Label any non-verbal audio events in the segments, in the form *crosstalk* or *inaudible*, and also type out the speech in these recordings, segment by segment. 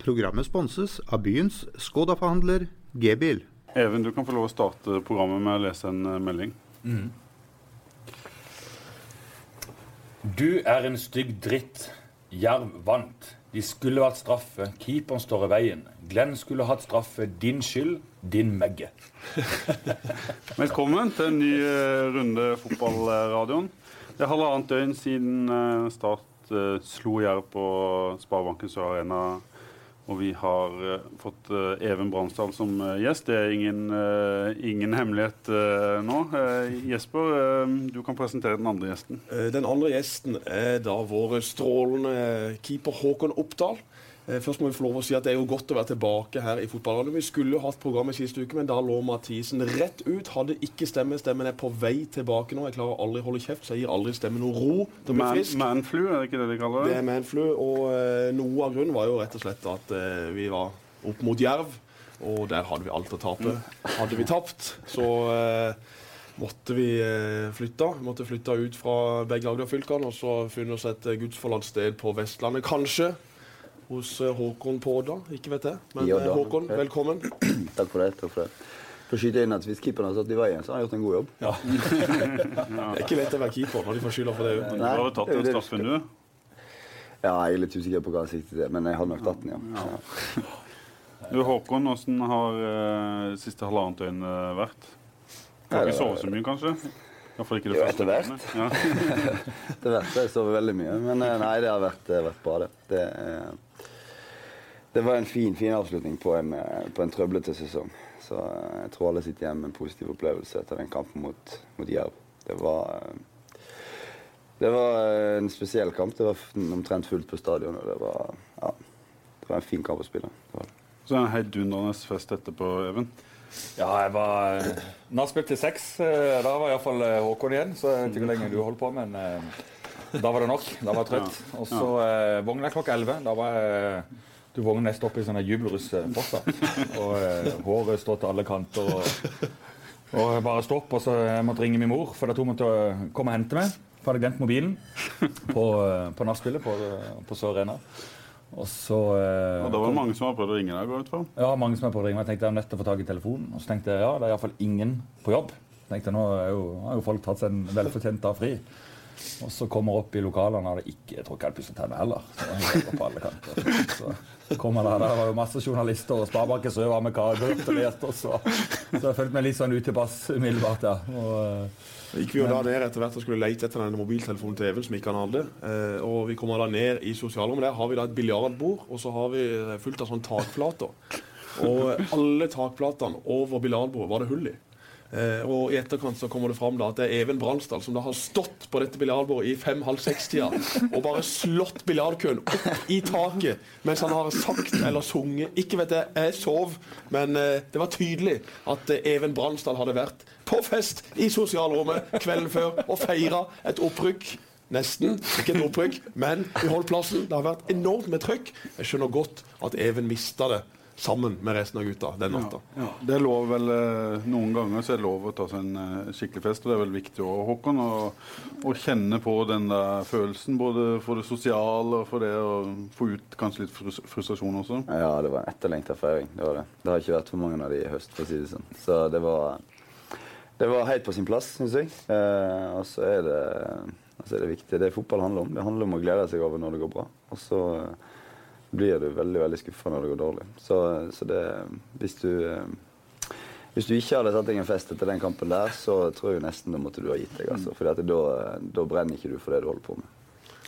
Programmet sponses av byens Skoda-forhandler G-bil. Even, du kan få lov å starte programmet med å lese en melding. melding. Du er en stygg dritt. Jerv vant. De skulle vært straffe. Keeperen står i veien. Glenn skulle hatt straffe. Din skyld. Din Megge. *laughs* Velkommen til en ny eh, runde Fotballradioen. Det er halvannet døgn siden eh, Start eh, slo Jerv på Sparebanken Sør Arena. Og vi har uh, fått uh, Even Bransdal som uh, gjest. Det er ingen, ingen hemmelighet nå. Jesper, du kan presentere den andre gjesten. Den andre gjesten er da vår strålende keeper Håkon Oppdal. Eh, Først må vi få lov å si at Det er jo godt å være tilbake her i fotballradioen. Vi skulle jo hatt programmet sist uke, men da lå Mathisen rett ut. Hadde ikke stemme. Stemmen er på vei tilbake nå. Jeg klarer aldri å holde kjeft, så jeg gir aldri stemmen noe ro til å bli frisk. manflu, er det ikke det de kaller Det det? er manflu, og uh, noe av grunnen var jo rett og slett at uh, vi var opp mot Jerv, og der hadde vi alt å tape. Hadde vi tapt, så uh, måtte vi flytte. Vi måtte flytte ut fra begge Agder-fylkene og så funnet oss et gudsforlatt sted på Vestlandet, kanskje. Hos eh, Håkon på Odda, ikke vet jeg. Men Ja eh, Håkon, velkommen. *clears throat* Takk for det. takk for det. For å skyte inn at Hvis keeperen har satt i veien, så har han gjort en god jobb. *laughs* Ja. Det er ikke lett å være keeper når de får skylda for det. Du Nei, har jo tatt den straffen, du. Ja, Jeg er litt usikker på hva han sikter til, men jeg hadde nok tatt den, ja. ja. Du, Håkon, hvordan har uh, siste halvannet døgn vært? Du har Nei, ikke sovet så mye, kanskje? I hvert fall ikke det Jo, første etter hvert. Ja. *laughs* Det verste jeg sover veldig mye, men nei, det har vært, har vært bra, det. Det, eh, det var en fin fin avslutning på en, eh, på en trøblete sesong. Så eh, jeg tror alle sitter igjen med en positiv opplevelse etter den kampen mot, mot Jerv. Det var eh, det var en spesiell kamp. Det var omtrent fullt på stadion. og Det var, ja, det var en fin kamp å spille. Det var det. Så en heidundrende fest etterpå, Even. Ja, jeg var Nachspiel til seks. eh, Da var iallfall Håkon igjen, så jeg vet ikke hvor lenge du holdt på, men da var det nok. Da var jeg trøtt. Og så eh, våkna jeg klokka elleve. Da var jeg Du våkner nesten opp i sånn jubelruss fortsatt. Og eh, håret står til alle kanter. Og, og jeg bare stopp, og så jeg måtte ringe min mor, for at hun måtte å komme og hente meg. For jeg hadde glemt mobilen på, eh, på nachspielet på, på Sør Arena. Og så eh, Og da var det mange som har prøvd å ringe deg. går ut fra. ja, mange som har prøvd å ringe ring. Jeg tenkte jeg er nødt til å få tak i telefonen. Og så tenkte jeg ja, det er iallfall ingen på jobb. Jeg tenkte nå jo, har jo folk tatt seg en velfortjent dag fri. Og så kommer opp i lokalene, og det ikke, jeg tror ikke jeg hadde pusset tennene heller. Så på alle kanter. Så kommer det, der, var jo masse journalister, og Sparebanken Sør var med kaker og leste oss. og- Så jeg følte meg litt sånn utilpass umiddelbart, ja. Og, eh, gikk vi jo da ned etter hvert og skulle lete etter denne mobiltelefonen til Even som ikke han hadde. Eh, og vi kommer da ned i sosialrommet. Der har vi da et biljardbord, og så har vi eh, fullt av sånne takplater. Og alle takplatene over biljardbordet var det hull i. Eh, og i etterkant så kommer det fram da at det er Even Bransdal som da har stått på dette biljardbordet i fem-halv seks-tida og bare slått biljardkøen opp i taket mens han har sagt eller sunget Ikke vet jeg, jeg sov, men eh, det var tydelig at eh, Even Bransdal hadde vært på fest i sosialrommet kvelden før og feira et opprykk. Nesten. Ikke et opprykk, men vi holdt plassen. Det har vært enormt med trøkk. Jeg skjønner godt at Even mista det sammen med resten av gutta den natta. Ja, det er lov vel eh, Noen ganger så er det lov å ta seg en eh, skikkelig fest, og det er vel viktig òg, Håkon, å, å kjenne på den der følelsen. Både for det sosiale og for det å få ut kanskje litt frus frustrasjon også. Ja, det var en etterlengta feiring. Det var det. Det har ikke vært for mange av de i høst, for å si det sånn. Så det var, det var helt på sin plass, syns jeg. Eh, og så er, det, altså er det viktig. Det er fotball handler om. Det handler om å glede seg over når det går bra. Og så eh, blir du veldig veldig skuffa når det går dårlig. Så, så det Hvis du eh, hvis du ikke hadde satt deg en fest etter den kampen der, så tror jeg nesten da måtte du ha gitt deg. altså. For da, da brenner ikke du for det du holder på med.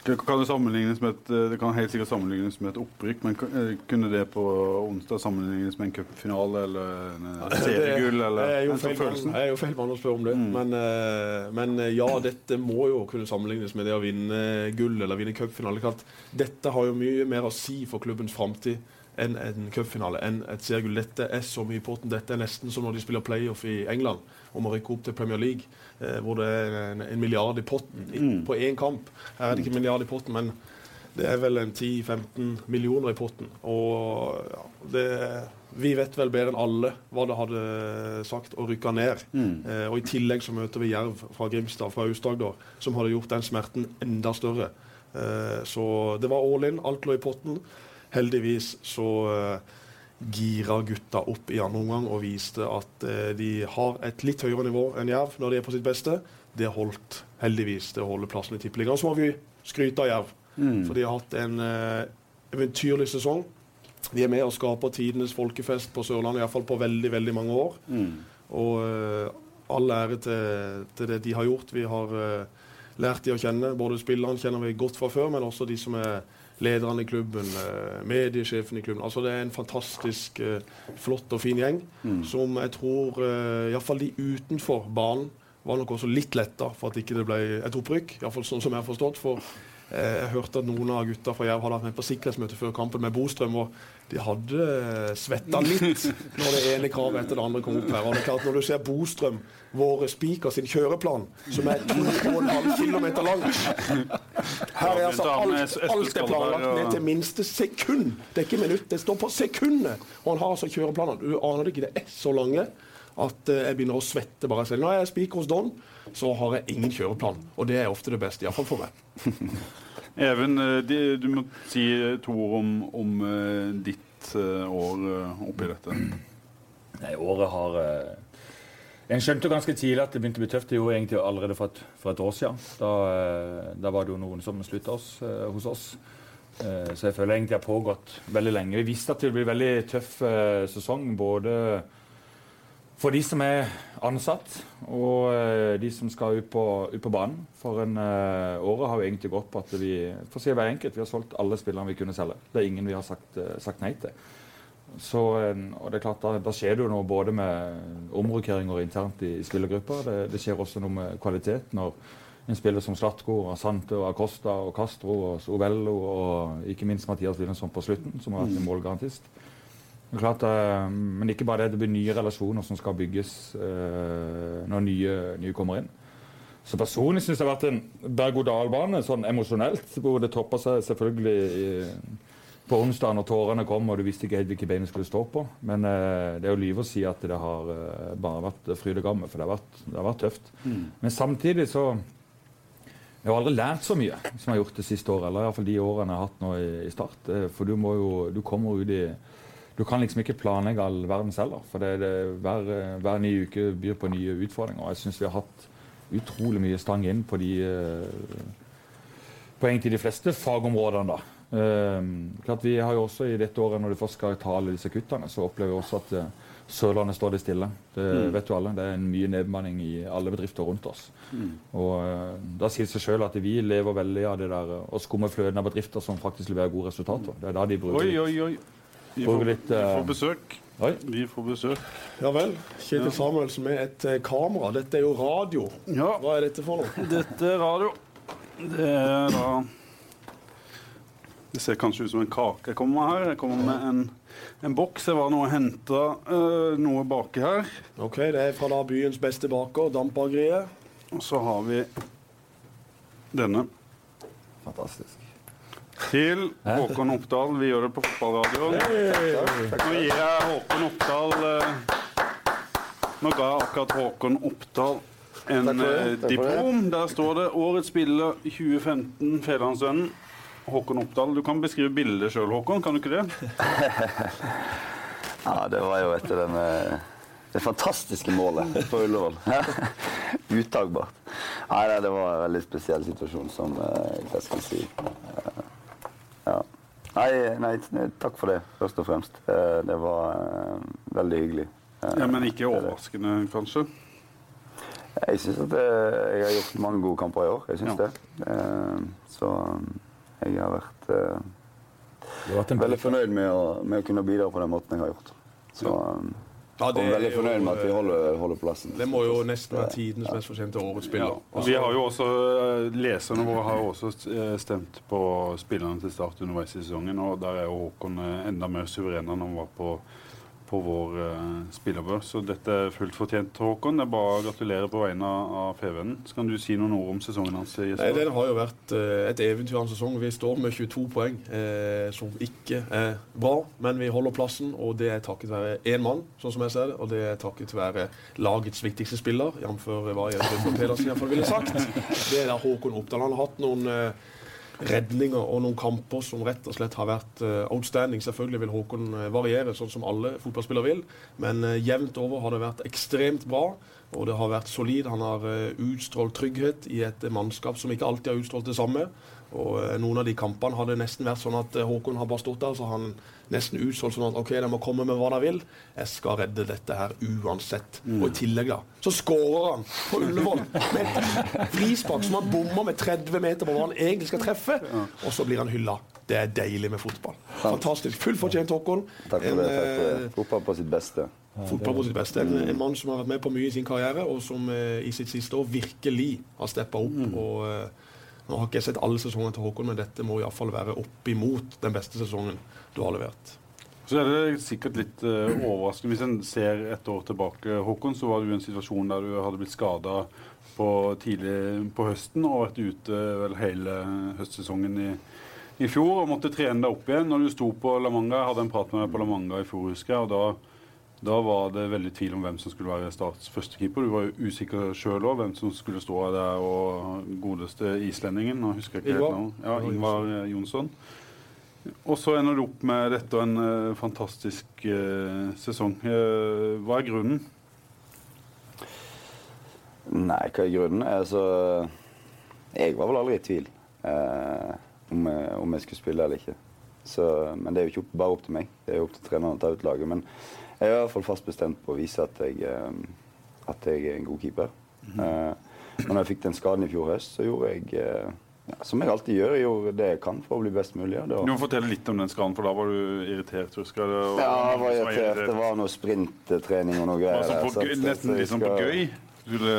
Det kan, et, eh, det kan helt sikkert sammenlignes med et opprykk, men eh, kunne det på onsdag sammenlignes med en cupfinale eller en eh, seriegull? Det er jo feil følelse? jeg er jo feil mann å spørre om det. Men, eh, men eh, ja, dette må jo kunne sammenlignes med det å vinne gull eller vinne cupfinale. Dette har jo mye mer å si for klubbens framtid enn en cupfinale, enn et seriegull. Dette er så mye i potten. Dette er nesten som når de spiller playoff i England om å rykke opp til Premier League, eh, hvor det er en, en milliard i potten i, på én kamp. Her er det ikke en milliard i potten, men det er vel en 10-15 millioner i potten. Og ja, det, vi vet vel bedre enn alle hva det hadde sagt å rykke ned. Eh, og i tillegg så møter vi Jerv fra Grimstad, fra Aust-Agder, som hadde gjort den smerten enda større. Eh, så det var all in. Alt lå i potten. heldigvis så uh, gira gutta opp i andre omgang og viste at eh, de har et litt høyere nivå enn Jerv når de er på sitt beste. Det holdt heldigvis det holder plassen i Tippeligaen. Så må vi skryte av Jerv, mm. for de har hatt en eh, eventyrlig sesong. De er med og skaper tidenes folkefest på Sørlandet, iallfall på veldig veldig mange år. Mm. Og all ære til, til, det de har gjort. Vi har uh, lært de å kjenne. Både spillerne kjenner vi godt fra før, men også de som er lederne i klubben, uh, mediesjefen i klubben. Altså Det er en fantastisk uh, flott og fin gjeng mm. som jeg tror uh, Iallfall de utenfor banen var nok også litt letta for at ikke det ble et opprykk. Iallfall sånn som jeg har forstått. For jeg hørte at noen av gutta fra Jerv hadde vært med på sikkerhetsmøte før kampen med Bostrøm. og de hadde svetta litt når det ene kravet etter det andre kom opp her. Og det er klart Når du ser Bostrøm, våre spiker sin kjøreplan, som er 2,5 km lang Her er altså alt, alt er planlagt ned til minste sekund. Det er ikke minutt, det står på sekundet. Og han har altså kjøreplaner. Du aner det ikke, det er så lange at eh, jeg begynner å svette bare selv. Når jeg er spiker hos Don, så har jeg ingen kjøreplan. Og det er ofte det beste, iallfall for meg. *laughs* Even, eh, du må si to ord om, om eh, ditt eh, år oppi dette. Nei, året har En skjønte ganske tidlig at det begynte å bli tøft. Det gjorde egentlig allerede for et, for et år siden. Da, da, var det jo noen som slutta oss, hos oss. Så jeg føler egentlig det har pågått veldig lenge. Vi visste at det ville bli veldig tøff sesong. både for de som er ansatt, og de som skal ut på, ut på banen. For en, året har jo egentlig gått på at vi for å si hver enkelt, vi har solgt alle spillerne vi kunne selge. Det er ingen vi har sagt, sagt nei til. Så, og det er klart Da, da skjer det jo noe både med omrokeringer internt i, i spillergruppa. Det, det, skjer også noe med kvalitet når en spiller som Slatko, Asante, og Acosta, og Castro og Ovello og ikke minst Mathias Wilhelmsson på slutten, som har vært en målgarantist. Klart, eh, men ikke bare det. Det blir nye relasjoner som skal bygges eh, når nye, nye, kommer inn. Så personlig syns det har vært en berg-og-dal-bane sånn emosjonelt. Hvor det topper seg selvfølgelig i, på onsdag når tårene kom og du visste ikke helt hvilke bein du skulle stå på. Men uh, det er jo lyve å si at det har bare vært fryd og gammen, for det har vært, det har vært tøft. Mm. Men samtidig så jeg har aldri lært så mye som jeg har gjort det siste året. Eller iallfall de årene jeg har hatt nå i, i start. For du, må jo, du kommer ut i du kan liksom ikke planlegge all verden selv. For det, det, hver, hver nye uke byr på nye utfordringer. Og jeg syns vi har hatt utrolig mye stang inn på de eh, på egentlig de fleste fagområdene. da. Um, klart Vi har jo også i dette året, når du først skal ta alle disse kuttene, så opplever vi også at uh, Sørlandet står det stille. Det mm. vet du alle. Det er en mye nedbemanning i alle bedrifter rundt oss. Mm. Og uh, Da sier det seg selv at vi lever veldig av det der å skumme fløten av bedrifter som faktisk leverer gode resultater. Det er da de bruker oi, oi, oi. Vi får, litt, vi får besøk. Oi. Vi får besøk. Ja vel. Kjetil ja. Samuelsen med et uh, kamera. Dette er jo radio. Ja. Hva er dette for noe? Dette er radio. Det er da Det ser kanskje ut som en kake jeg kommer med her. Jeg kommer med en, en boks. Jeg var nå og henta uh, eh, noe baki her. Ok, Det er fra da byens beste baker, Dampbakeriet. Og så har vi denne. Fantastisk til Håkon Oppdal. Vi gjør det på fotballradioen. Nå gir jeg Håkon Oppdal uh, Nå ga jeg akkurat Håkon Oppdal en uh, diplom. Der står det 'Årets spiller 2015 Fedrelandssønnen'. Håkon Oppdal. Du kan beskrive bildet sjøl, Håkon. Kan du ikke det? *laughs* ja, det var jo etter den, eh, det fantastiske målet på Ullevål. *laughs* Utagbart. Nei, det var en veldig spesiell situasjon som Hva skal jeg si ja. Nei, nei, takk for det, først og fremst. Eh, det var veldig hyggelig. Ja, Men ikke overraskende, kanskje? Jeg syns at jeg har gjort mange gode kamper i år. Jeg syns ja. det. Så jeg har vært, vært veldig fornøyd med å, med å, kunne bidra på den måten jeg har gjort. Så ja. Ja, det og veldig fornøyd med at vi holder, holder plassen. Det må jo nesten være tidenes mest fortjente årets spiller. Ja. Vi har jo også, eh, Leserne våre har også eh, stemt på spillerne til Start underveis i sesongen, og der er jo Håkon eh, enda mer suveren enn han var på på vår uh, spillerbørs. Så dette er fullt fortjent, Håkon. Det er bare å gratulere på vegne av FV-en. Så kan du si noen ord om sesongen hans? Nei, Den har jo vært uh, et eventyr av en sesong. Vi står med 22 poeng, eh, som ikke er bra. Men vi holder plassen, og det er takket være én mann, sånn som jeg ser det. Og det er takket være lagets viktigste spiller, jf. hva Jørgen Pedersen iallfall ville sagt. Det er der Håkon Oppdal. Han har hatt noen redninger og noen kamper som rett og slett har vært uh, outstanding. Selvfølgelig vil Håkon uh, variere, sånn som alle fotballspillere vil, men uh, jevnt over har det vært ekstremt bra. Og det har vært solid. Han har utstrålt trygghet i et mannskap som ikke alltid har utstrålt det samme. Og Noen av de kampene hadde nesten vært sånn at Håkon har bare stått der så han nesten utsolgt sånn at OK, de må komme med hva de vil. Jeg skal redde dette her uansett. Mm. Og i tillegg, da, så skårer han på Ullevål med et frispark som han bommer med 30 meter på hva han egentlig skal treffe. Og så blir han hylla. Det er deilig med fotball. Fantastisk. Fullt fortjent, Håkon. Takk for det. takk for det. Eh, fotball på sitt beste. Fotball på sitt beste. En, en, mann som har vært med på mye i sin karriere, og som eh, i sitt siste år virkelig har steppa opp. Mm. og eh, nå har ikke jeg sett alle sesongene til Håkon, men dette må iallfall være opp imot den beste sesongen du har levert. Så er det sikkert litt uh, overraskende hvis en ser et år tilbake, Håkon, så var du i en situasjon der du hadde blitt skada tidlig på høsten og vært ute vel hele høstsesongen i, i, fjor og måtte trene deg opp igjen. Når du sto på La Manga, hadde en prat med deg på La Manga i fjor, husker jeg, og da da var det veldig tvil om hvem som skulle være Starts førstekeeper. Du var jo usikker sjøl òg, hvem som skulle stå der. Og godeste islendingen, nå husker jeg ikke helt navnet. Ja, Ingvar Jonsson. Og så ender du opp med dette og en uh, fantastisk uh, sesong. Uh, hva er grunnen? Nei, hva er grunnen? Altså, jeg var vel aldri i tvil om, om, jeg skulle spille eller ikke. Så, men det er jo ikke bare opp til meg. Det er jo opp til treneren å ta ut laget. Jeg er i hvert fall fast bestemt på å vise at jeg, at jeg er en god keeper. Mm -hmm. når jeg fikk den skaden i fjor høst, så gjorde jeg ja, som jeg alltid gjør, jeg gjorde det jeg kan for å bli best mulig. Du må fortelle litt om den skaden, for da var du irritert? husker du? Ja, jeg var irritert. Det var noe sprinttrening og noe greier. Altså, nesten litt sånn på gøy? Skulle...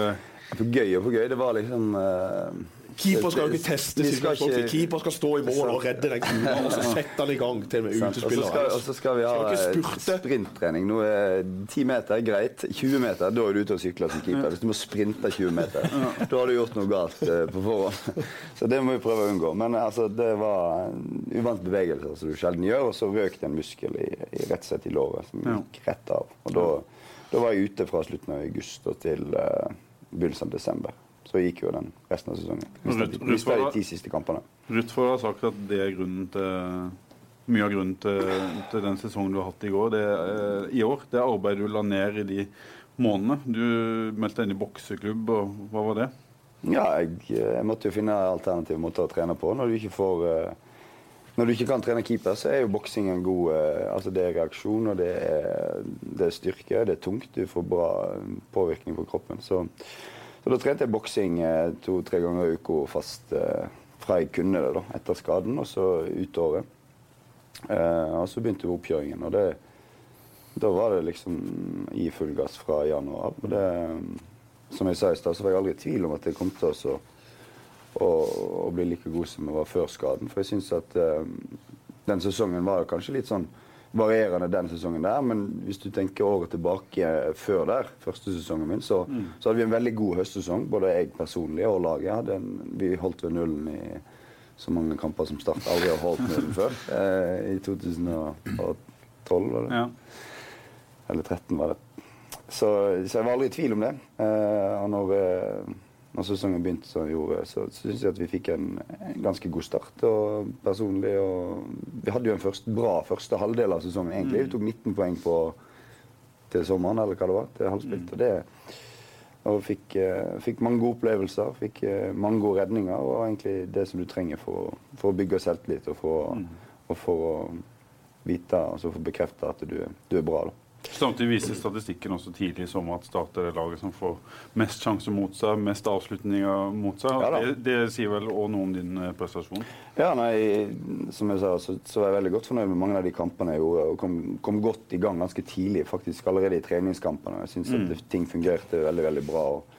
På gøy og på gøy. Det var liksom uh, Keeper skal ikke teste ikke... Keeper skal stå i mål og redde den kula, og så sette den i gang til med utespillere. Og så skal vi ha sprinttrening. Nå er 10 meter greit. 20 meter, da er du ute og sykler som keeper. Hvis du må sprinte 20 meter, da har du gjort noe galt uh, på forhånd. *laughs* Så det må vi prøve å unngå. Men altså, det var uvant bevegelse som du sjelden gjør, og så røk det en muskel i, i rett sett i låret som gikk rett av. Og da, da, var jeg ute fra slutten av august til uh, begynnelsen av desember så gikk jo den resten av sesongen. Mista de ti siste kampene. Rutford har sagt at det er grunnen til mye av grunnen til, til, den sesongen du har hatt i går, det, eh, i år. Det arbeidet du la ned i de månedene. Du meldte deg inn i bokseklubb, og hva var det? Ja, jeg, jeg måtte jo finne alternative måter å trene på. Når du ikke får uh, når du ikke kan trene keeper, så er jo boksing en god altså Det er reaksjon, og det er, det er, styrke. Det er tungt. Du får bra påvirkning på kroppen. Så så da trente jeg boksing eh, to-tre ganger i uka fast eh, fra jeg kunne det, da, etter skaden, og så ut året. Eh, og så begynte oppkjøringen, og det, da var det liksom i full gass fra januar. Og det, som jeg sa i stad, så var jeg aldri i tvil om at jeg kom til å, å, å bli like god som jeg var før skaden. For jeg syns at eh, den sesongen var kanskje litt sånn varierende den sesongen der, men hvis du tenker året tilbake før der, første sesongen min, så, mm. så hadde vi en veldig god høstsesong. Både jeg personlig og laget. Den, vi holdt ved nullen i så mange kamper som Start aldri har holdt nullen før. *laughs* Eh, I 2012, var det. Ja. Eller 13, var det. Så, så, jeg var aldri i tvil om det. Eh, og når eh, når sesongen begynte som gjorde, så, så syns jeg at vi fikk en, en, ganske god start. Og personlig og Vi hadde jo en først, bra første halvdel av sesongen, egentlig. Vi tok 19 poeng på, til sommeren, eller hva det var, til halvspilt. Mm. Og det og fikk, uh, fikk, mange gode opplevelser, fikk uh, mange gode redninger. Og egentlig det som du trenger for, for å bygge selvtillit og for, mm. og for å vite, altså for å bekrefte at du, du er bra. da. Samtidig viser statistikken også tidlig som at Start er laget som får mest sjanser mot seg, mest avslutninger mot seg. Ja, det, det, sier vel òg noe om din eh, prestasjon? Ja, nei, som jeg sa, så, så er jeg veldig godt fornøyd med mange av de kampene jeg gjorde. Og kom, kom godt i gang ganske tidlig, faktisk allerede i treningskampene. Jeg syns mm. at ting fungerte veldig, veldig bra. Og,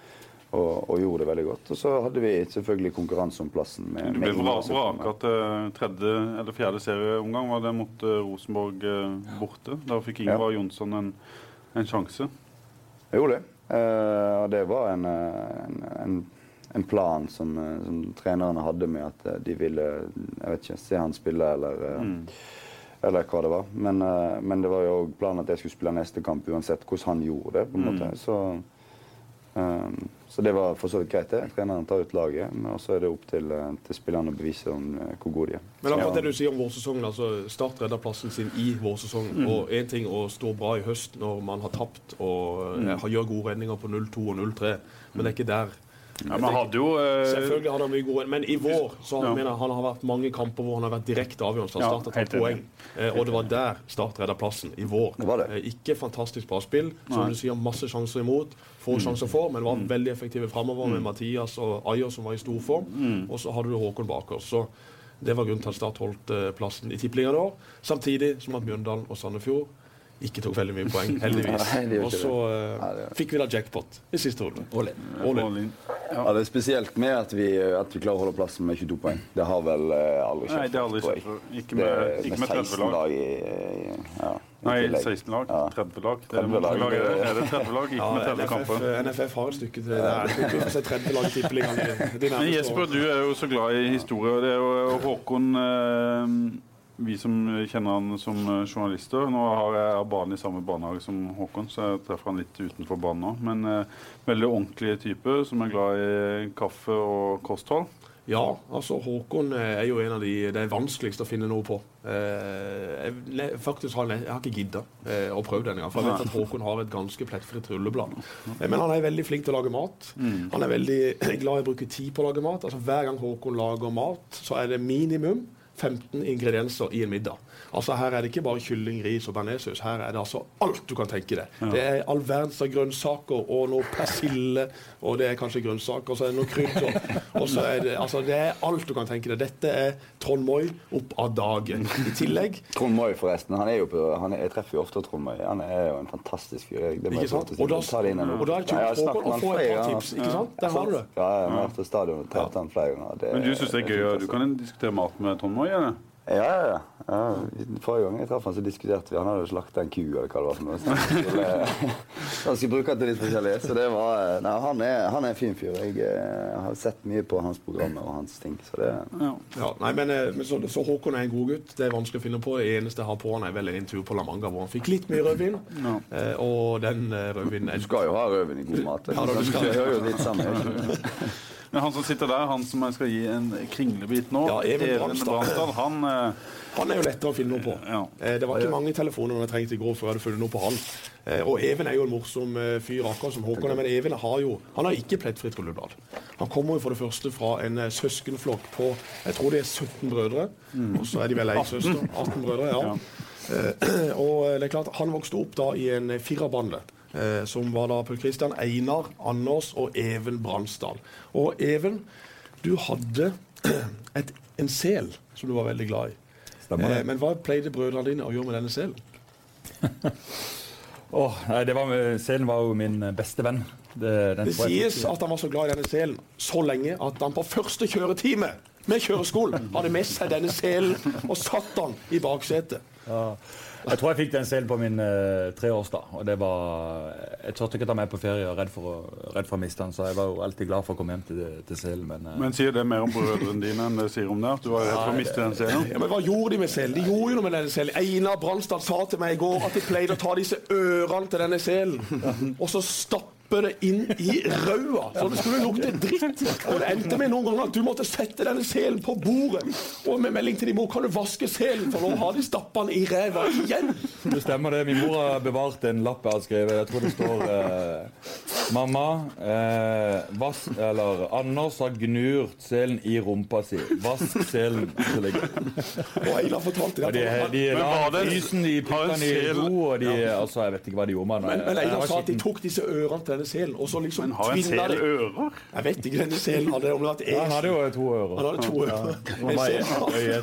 og, og, gjorde det veldig godt. Og så hadde vi selvfølgelig konkurranse om plassen. Med, du ble vraka til tredje eller fjerde serieomgang. Var det mot uh, Rosenborg uh, borte? Da fikk Ingvar ja. Jonsson en, en, sjanse. Jeg gjorde det. Uh, og det var en, en, en, en plan som, som, trenerne hadde med at de ville jeg vet ikke, se han spille eller mm. Eller hva det var. Men, men det var jo planen at jeg skulle spille neste kamp uansett hvordan han gjorde det. på en mm. måte. Så Um, så det var for så vidt greit, det. Treneren tar ut laget, og så er det opp til, eh, til spillerne å bevise om eh, hvor gode de er. Men akkurat det du sier om vårsesongen, altså Start redder plassen sin i vårsesongen. Mm. Og én ting å stå bra i høst når man har tapt og Mm. eh, gjør gode redninger på 0-2 og 0-3, men det er ikke der. Ja, men hadde jo uh... Selvfølgelig hadde han mye gode Men i vår så Ja. mener han har vært mange kamper hvor han har vært direkte avgjørende. Så Ja, Start tatt poeng. Eh, og det var der Start redda plassen, i vår. Det var det. Eh, ikke fantastisk bra spill. Som Nei. du sier, masse sjanser imot. Mm. Få sjanser for, men var veldig effektive framover med Mathias og Ayer, som var i stor form. Mm. Og så hadde du Håkon bak oss. Så det var grunnen til at Start holdt eh, plassen i tippeligaen i år. Samtidig som at Mjøndalen og Sandefjord ikke tok veldig mye poeng, *laughs* heldigvis. Og så eh, fikk vi da jackpot i siste runde. All in. All in. Ja, det er spesielt med at vi, at vi klarer å holde plassen med 22 poeng. Det har vel eh, aldri skjedd. Nei, det har aldri skjedd. Ikke Det, med, ikke med 30 16 lag. lag i, ja, Nei, tillegg. 16 lag. 30 lag. Det er 30 lag. lag. Er det 30 lag? Ikke Ja, med 30 NFF, kamper. NFF har et stykke til det. er. Jeg tror ikke se 30 lag i tippeligaen Jesper, du er jo så glad i historie. og Det er jo Håkon eh, Vi som kjenner han som eh, journalister Nå har jeg barn i samme barnehage som Håkon, så jeg treffer han litt utenfor banen nå. Men eh, veldig ordentlig type som er glad i kaffe og kosthold. Ja, altså Håkon eh, er jo en av de det er vanskeligst å finne noe på. Eh, jeg, faktisk har jeg, jeg har ikke gidda eh, å prøve denne gangen, for jeg vet at Håkon har et ganske plettfritt rulleblad. Eh, men han er veldig flink til å lage mat. Han er veldig *clears throat* glad i å bruke tid på å lage mat. Altså Hver gang Håkon lager mat, så er det minimum 15 ingredienser i en middag. Altså Her er det ikke bare kylling, ris og bearnéssaus. Her er det altså alt du kan tenke deg. Det er all verdens av grønnsaker og noe persille, og det er kanskje grønnsaker, og så er det noe krydder. Og så er det altså det er alt du kan tenke deg. Dette er Trond Moi opp av dagen. I tillegg Trond Moi, forresten. Han er jo på, han er, jeg treffer jo ofte Trond Moi. Han er jo en fantastisk fyr. Det må Ikke sant? Og da- Ta det inn og da er det Nei, Håkon å få et par tips. Ikke sant? Der har du det. Ja, jeg har vært på stadion og trent han flere ganger. Det Men du syns det er gøy? og Du kan diskutere mat med Trond Moi? eller? Ja, ja, ja. Forrige gang jeg traff han, så diskuterte vi. Han hadde jo slakta en ku, eller hva det var. for noe. Så han skulle, bruke til litt forskjellig. Så det var Nei, han er, han er en fin fyr. Jeg eh, har sett mye på hans programmer og hans ting. Så det Ja. Ja, nei, men, eh, men så, så Håkon er en god gutt. Det er vanskelig å finne på. Det eneste jeg har på han, er vel en tur på La Manga hvor han fikk litt mye rødvin. Ja. Eh, og den eh, rødvinen er Du skal jo ha rødvin i god mat. Ja, da, du skal. Det hører jo litt sammen. *laughs* Men han som sitter der, han som jeg skal gi en kringlebit nå, Ja, Even Bransdal. Bransdal, han eh, Han er jo lettere å finne noe på. Ja. Eh, det var ikke mange telefoner jeg trengte i går før jeg hadde funnet noe på han. Eh, og Even er jo en morsom eh, fyr, akkurat som Håkon. Men Even har jo han har ikke plettfritt rulleblad. Han kommer jo for det første fra en eh, søskenflokk på jeg tror det er 17 brødre. Og så er de vel ei søster. 18 brødre, ja. ja. og eh, det er klart, Han vokste opp da i en eh, firerbande. Eh, som var da Paul Christian, Einar, Anders og Even Bransdal. Og Even, du hadde *clears throat* et, en sel som du var veldig glad i. Eh, men hva pleide brødrene dine å gjøre med denne selen? *laughs* Åh, nei, det var, Selen var jo min beste venn. Det, den Det sies at han var så glad i denne selen så lenge at han på første kjøretime med kjøreskolen hadde med seg denne selen og satt han i baksetet. Ja. Jeg tror jeg fikk den selen på min uh, treårsdag. og det var, Jeg turte ikke ta med på ferie, og redd for, å, redd for å miste den, så jeg var jo alltid glad for å komme hjem til, til selen. Men, uh, Men sier det mer om brødrene dine enn det sier om det? At du var redd for å miste den selen? Ja, men Hva gjorde de med selen? De gjorde jo noe med den selen. Einar Bransdal sa til meg i går at de pleide å ta disse ørene til denne selen *laughs* og så stappe det inn i raua, så det skulle lukte dritt. Og det endte med noen ganger at du måtte sette denne selen på bordet og med melding til din mor kan du vaske selen, for nå har de stappa den i ræva igjen. Det stemmer det. Min mor har bevart en lapp jeg har skrevet. Jeg tror det står eh, Mamma eh, vask eller Anders har gnurt selen i rumpa si. Vask selen. Og Eila fortalte det. de, at de la i de den i ro, og de altså, Jeg vet ikke hva de gjorde med den. Men, men var sa at de tok disse ørene til denne selen, og så liksom Men har en sel de ører? Jeg vet ikke, denne selen hadde om det vært et Ja, han hadde jo to ører. Han hadde to ører. *laughs* Ja, ja.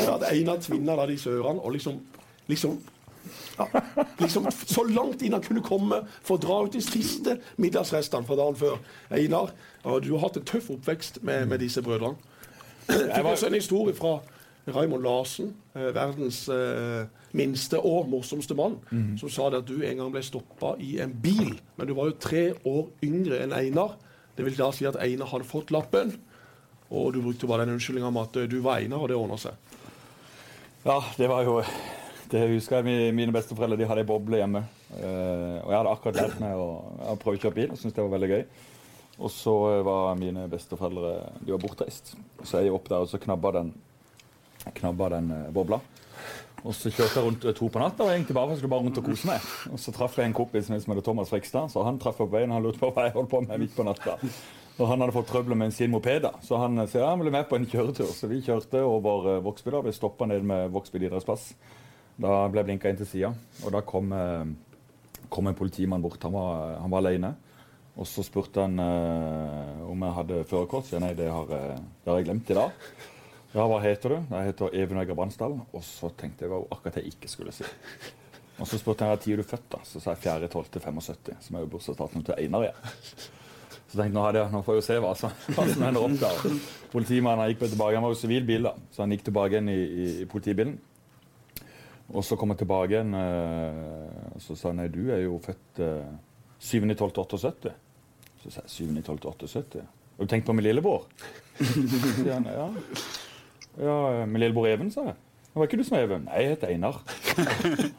Så at Einar tvinna da disse ørene, og liksom liksom ja, liksom Så langt inn han kunne komme for å dra ut de siste middagsrestene fra dagen før. Einar, du har hatt en tøff oppvekst med, med disse brødrene. Jeg fikk også en historie fra Raymond Larsen, eh, verdens eh, minste og morsomste mann, som sa at du en gang ble stoppa i en bil, men du var jo tre år yngre enn Einar. Det vil da si at Einar hadde fått lappen, og du brukte bare den unnskyldninga om at eh, du var Einar, og det ordna seg. Ja, det var jo Det husker jeg mi- mine besteforeldre de hadde ei boble hjemme. Eh, og jeg hadde akkurat lært meg å, prøve å kjøre bil og syntes det var veldig gøy. Og så var mine besteforeldre de var bortreist. Så jeg opp der og så knabba den, knabba den eh, bobla. Og så kjørte jeg rundt eh, to på natta og egentlig bare, skulle bare rundt og kose meg. Og så traff jeg en kompis som heter Thomas Frikstad, så han traff på veien han lurte på hva jeg holdt på med midt på natta. Og han hadde fått trøbbel med sin moped, så han eh, sa ja, han ville med på en kjøretur. Så vi kjørte over Vågsby. og Ble stoppa ned med Vågsby idrettsplass. Da ble jeg blinka inn til sida, og da kom, kom en politimann bort. Han var, han var alene. Og så spurte han eh, om jeg hadde førerkort. Så jeg nei, det har, det har jeg glemt i dag. Ja, hva heter du? Jeg heter Even Egger Bransdal. Og så tenkte jeg akkurat jeg ikke skulle si. Og så spurte jeg tid er født, da. Så sa jeg 4.12.75, som er jo bursdagsdatoen til Einar igjen. Så tenkte jeg, nå, nå får jeg jo se hva som, hva som ender opp der. Politimannen gikk tilbake, han var jo sivil bil, da, så han gikk tilbake igjen i, i, politibilen. Og så kom jeg tilbake igjen, eh, og så sa han nei, du er jo født eh, 7.12.78. Så sa jeg 7.12.78? Har du tenkt på min lillebror? Så sier han ja. Ja, min lillebror Even, sa jeg. Var ikke du som er Even? Nei, jeg heter Einar.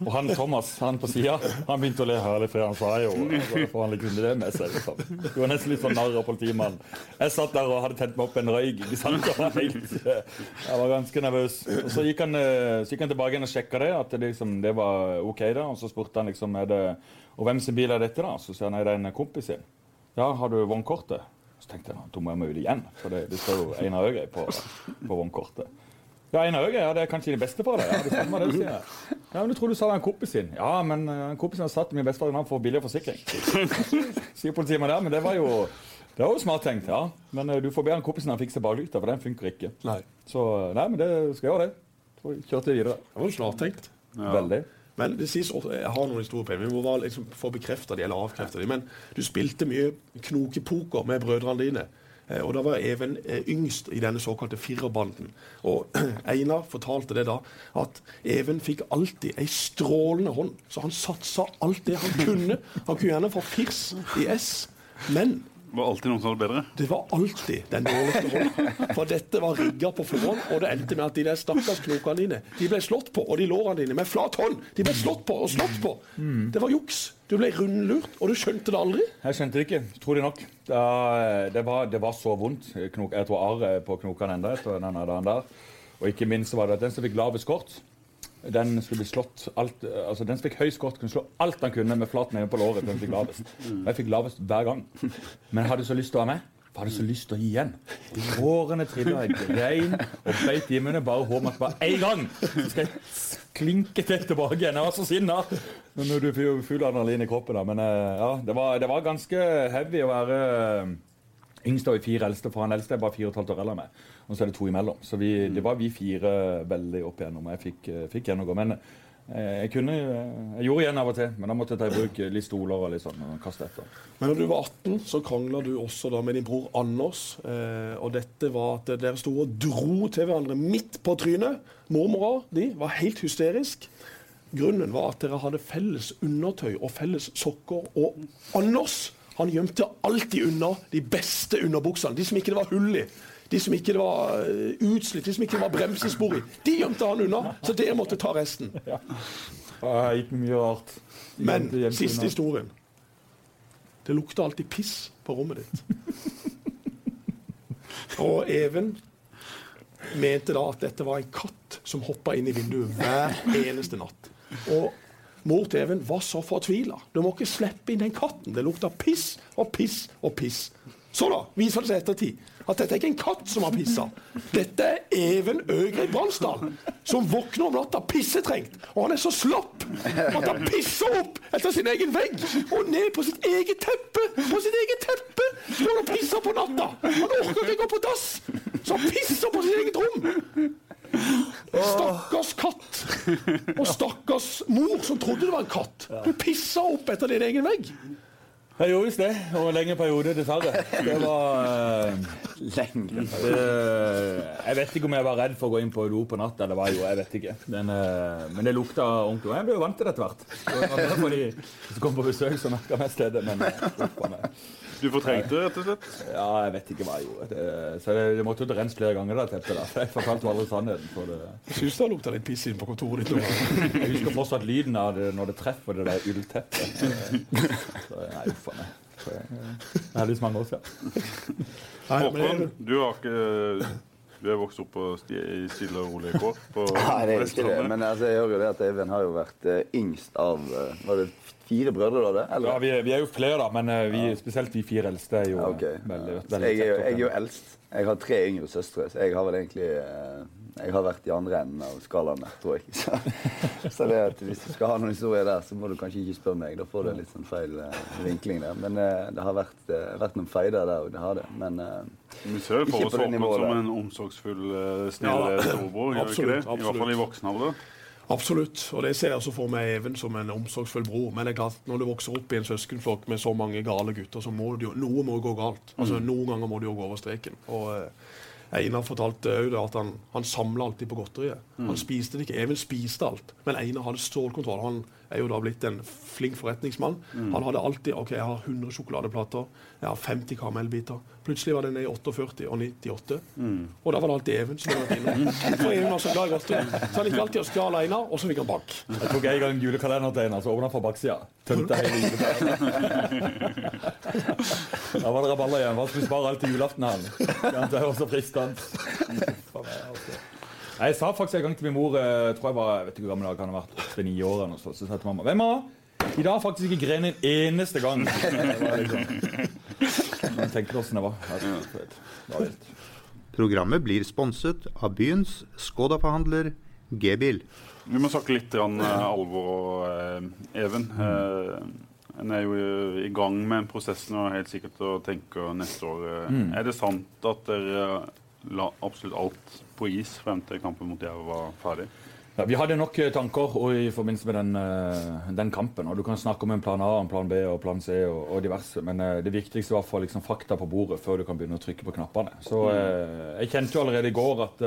Og han Thomas han på sida han begynte å le herlig, for han sa jo altså, han liksom det med seg. Liksom. Du var nesten litt sånn narr av politimannen. Jeg satt der og hadde tent meg opp en røyk. Jeg var, helt, jeg var ganske nervøs. Og Så gikk han, eh, så gikk han tilbake igjen og sjekka det, at det, liksom, det var OK. da, Og så spurte han liksom er det, og hvem sin bil er dette, da? Så sier han nei, det er en kompis sin. Ja, har du vognkortet? Så tenkte jeg da må jeg meg ut igjen, for det, det står jo Einar Øgrei på, på vognkortet. Ja, Einar Øgrei, ja, det er kanskje din bestefar, det. Ja, det stemmer det, sier jeg. Ja, men du tror du sa det var en kompis sin. Ja, men uh, en kompis har satt min bestefar i navn for billigere forsikring. *laughs* Sier politimannen der, men det var jo det var jo smart tenkt, ja. Men uh, du får be han kompisen han fikser baklykta, for den funker ikke. Nei. Så nei, men det skal jeg gjøre det. Så kjørte jeg videre. Det var jo snart tenkt. Veldig. Men det sies også, jeg har noen historier på det. Vi må liksom få bekrefta de eller avkrefta de. Men du spilte mye knokepoker med brødrene dine. Eh, Og da var Even eh, yngst i denne såkalte firerbanden. Og *clears throat* Einar fortalte det da, at Even fikk alltid ei strålende hånd. Så han satsa alt det han kunne. Han kunne gjerne få firs i S, men var alltid noen som hadde bedre. det var alltid den dårligste hånden. For dette var rigga på forhånd, og det endte med at de der stakkars knokene dine de ble slått på, og de lårene dine med flat hånd. De ble slått på og slått på. Det var juks. Du ble rundlurt, og du skjønte det aldri. Jeg skjønte det ikke, trolig nok. Da, det, var, det var så vondt. Knok, jeg tror arr er på knokene enda etter den dagen der. Og ikke minst var det at den som fikk lavest kort, den skulle bli slått alt, altså den som fikk høy kort, kunne slå alt han kunne med flat nede på låret. den fikk lavest. Og jeg fikk lavest hver gang. Men jeg hadde så lyst til å være med. Jeg hadde så lyst til å gi igjen. Hårene trilla, jeg grein og beit i munnen. Bare håp at bare én gang så skal jeg klinke til tilbake igjen. Jeg var så sinna. Men nå er du full- full adrenalin i kroppen, da. Men eh, ja, det var, det var ganske heavy å være eh, yngst av de fire eldste. For han eldste er bare fire og et halvt år eldre enn meg. Og så er det to imellom. Så vi, det var vi fire veldig opp igjennom. Jeg fikk, eh, fikk gjennomgå. Men eh, jeg kunne Jeg gjorde igjen av og til, men da måtte jeg ta i bruk litt stoler og litt sånn. Og kaste etter. Men når du var 18, så krangla du også da med din bror Anders. Eh, og dette var at dere sto og dro til hverandre midt på trynet. Mormora di var helt hysterisk. Grunnen var at dere hadde felles undertøy og felles sokker. Og Anders han gjemte alltid unna de beste underbuksene. De som ikke det var hull i. De som ikke det var eh, utslitt, de som ikke det var bremsespor i. De gjemte han unna, så dere måtte ta resten. *laughs* Ja, jeg gikk mye rart. Men siste historien. Det lukta alltid piss på rommet ditt. *laughs* Og Even mente da at dette var en katt som hoppa inn i vinduet hver eneste natt. Og mor til Even var så fortvila. Du må ikke slippe inn den katten. Det lukta piss og piss og piss. Så da viser det seg ettertid at dette er ikke en katt som har pissa. Dette er Even Øgrid Bransdal, som våkner om natta pissetrengt. Og han er så slapp at han pisser opp etter sin egen vegg og ned på sitt eget teppe. På sitt eget teppe står han og pisser på natta. Han orker ikke gå på dass, så han pisser på sitt eget rom. Stakkars katt. Og stakkars mor som trodde det var en katt. Du pissa opp etter din egen vegg. Jeg gjorde visst det, over en lengre periode, dessverre. Det var eh, Lenge. det, Jeg vet ikke om jeg var redd for å gå inn på do på natta. eller hva, jo, jeg vet ikke. Den, uh, men det lukta ordentlig. Og jeg ble jo vant til det etter hvert. Det var mer fordi Hvis du kom på besøk, så merka jeg mest det. Men, eh, meg. Du fortrengte det, rett og slett? Ja, jeg vet ikke hva jeg gjorde. Det, så det, det måtte jo rense flere ganger, det teppet der. Jeg fortalte jo aldri sannheten. For det. Jeg syns det har lukta litt piss inn på kontoret ditt. Jeg husker fortsatt lyden av det når det treffer det der ullteppet. Så, Nei, uff a meg. Jeg- Det er heldigvis mange år siden. Håkon, du har ikke Du er vokst opp på sti, i stille og rolige kår Nei, det er ikke det. Men altså, jeg hører jo det at Eivind har jo vært eh, yngst av eh, Var det fire brødre, da? det? Ja, vi, er- vi er jo flere, da, men eh, vi, spesielt vi fire eldste er jo Ja, okay. veldig, Så veldig jeg, er jo, jeg er jo eldst. Jeg har tre yngre søstre, så jeg har vel egentlig eh, Jeg har vært i andre enden av skalaen der, tror jeg. *laughs* Så, så det at hvis du skal ha noen historier der, så må du kanskje ikke spørre meg. Da får du en litt sånn feil eh, vinkling der. Men eh, det har vært, eh, vært noen feider der, og det har det. Men eh, Vi ser for oss det som en omsorgsfull, eh, snill Ja, eh, storebror. Gjør vi ikke absolutt, det? I hvert fall i voksen alder. Absolutt. Og det ser jeg også for meg Even som en omsorgsfull bror. Men det er klart, når du vokser opp i en søskenflokk med så mange gale gutter, så må du jo, noe må gå galt. Altså, Noen ganger må du jo gå over streken. Og eh, Einar fortalte òg at han, han samla alltid på godteriet. Han spiste det ikke. Even spiste alt, men Einar hadde stålkontroll. Han er jo da blitt en flink forretningsmann. Han hadde alltid OK, jeg har 100 sjokoladeplater, jeg har 50 karamellbiter. Plutselig var det ned i 48 og 98. Og da var det alltid Even som hadde vært inne. *laughs* For Even var så glad i godteri. Så han gikk alltid og stjal Einar, og så fikk han bank. Jeg tok en gang julekalender til Einar, så åpna fra baksida. Tømte hele julekalenderen. *laughs* Da var det rabalder igjen. Hva skulle vi spare alt til julaften, han? Ja, Det var så fristende. Meg, altså. Jeg sa faktisk en gang til min mor jeg tror jeg var jeg vet ikke hvor gammel jeg kan ha vært, åtte-ni år, eller noe så sa jeg til mamma Hvem mamma? I dag har faktisk ikke gren en eneste gang. *laughs* Det tenker liksom, Men tenk deg åssen det var. Det var vilt. Programmet blir sponset av byens Skoda-forhandler G-bil. Vi må snakke litt grann, eh, alvor og eh, Even. Eh, en er jo i gang med en prosess nå helt sikkert og tenker neste år. Eh, Er det sant at dere la absolutt alt på is frem til kampen mot Jerv var ferdig? Ja, vi hadde nok eh, tanker og i forbindelse med den, eh, den kampen. og Du kan snakke om en plan A, en plan B og plan C og, og diverse, men eh, det viktigste var å få liksom, fakta på bordet før du kan begynne å trykke på knappene. Så eh, Jeg kjente jo allerede i går at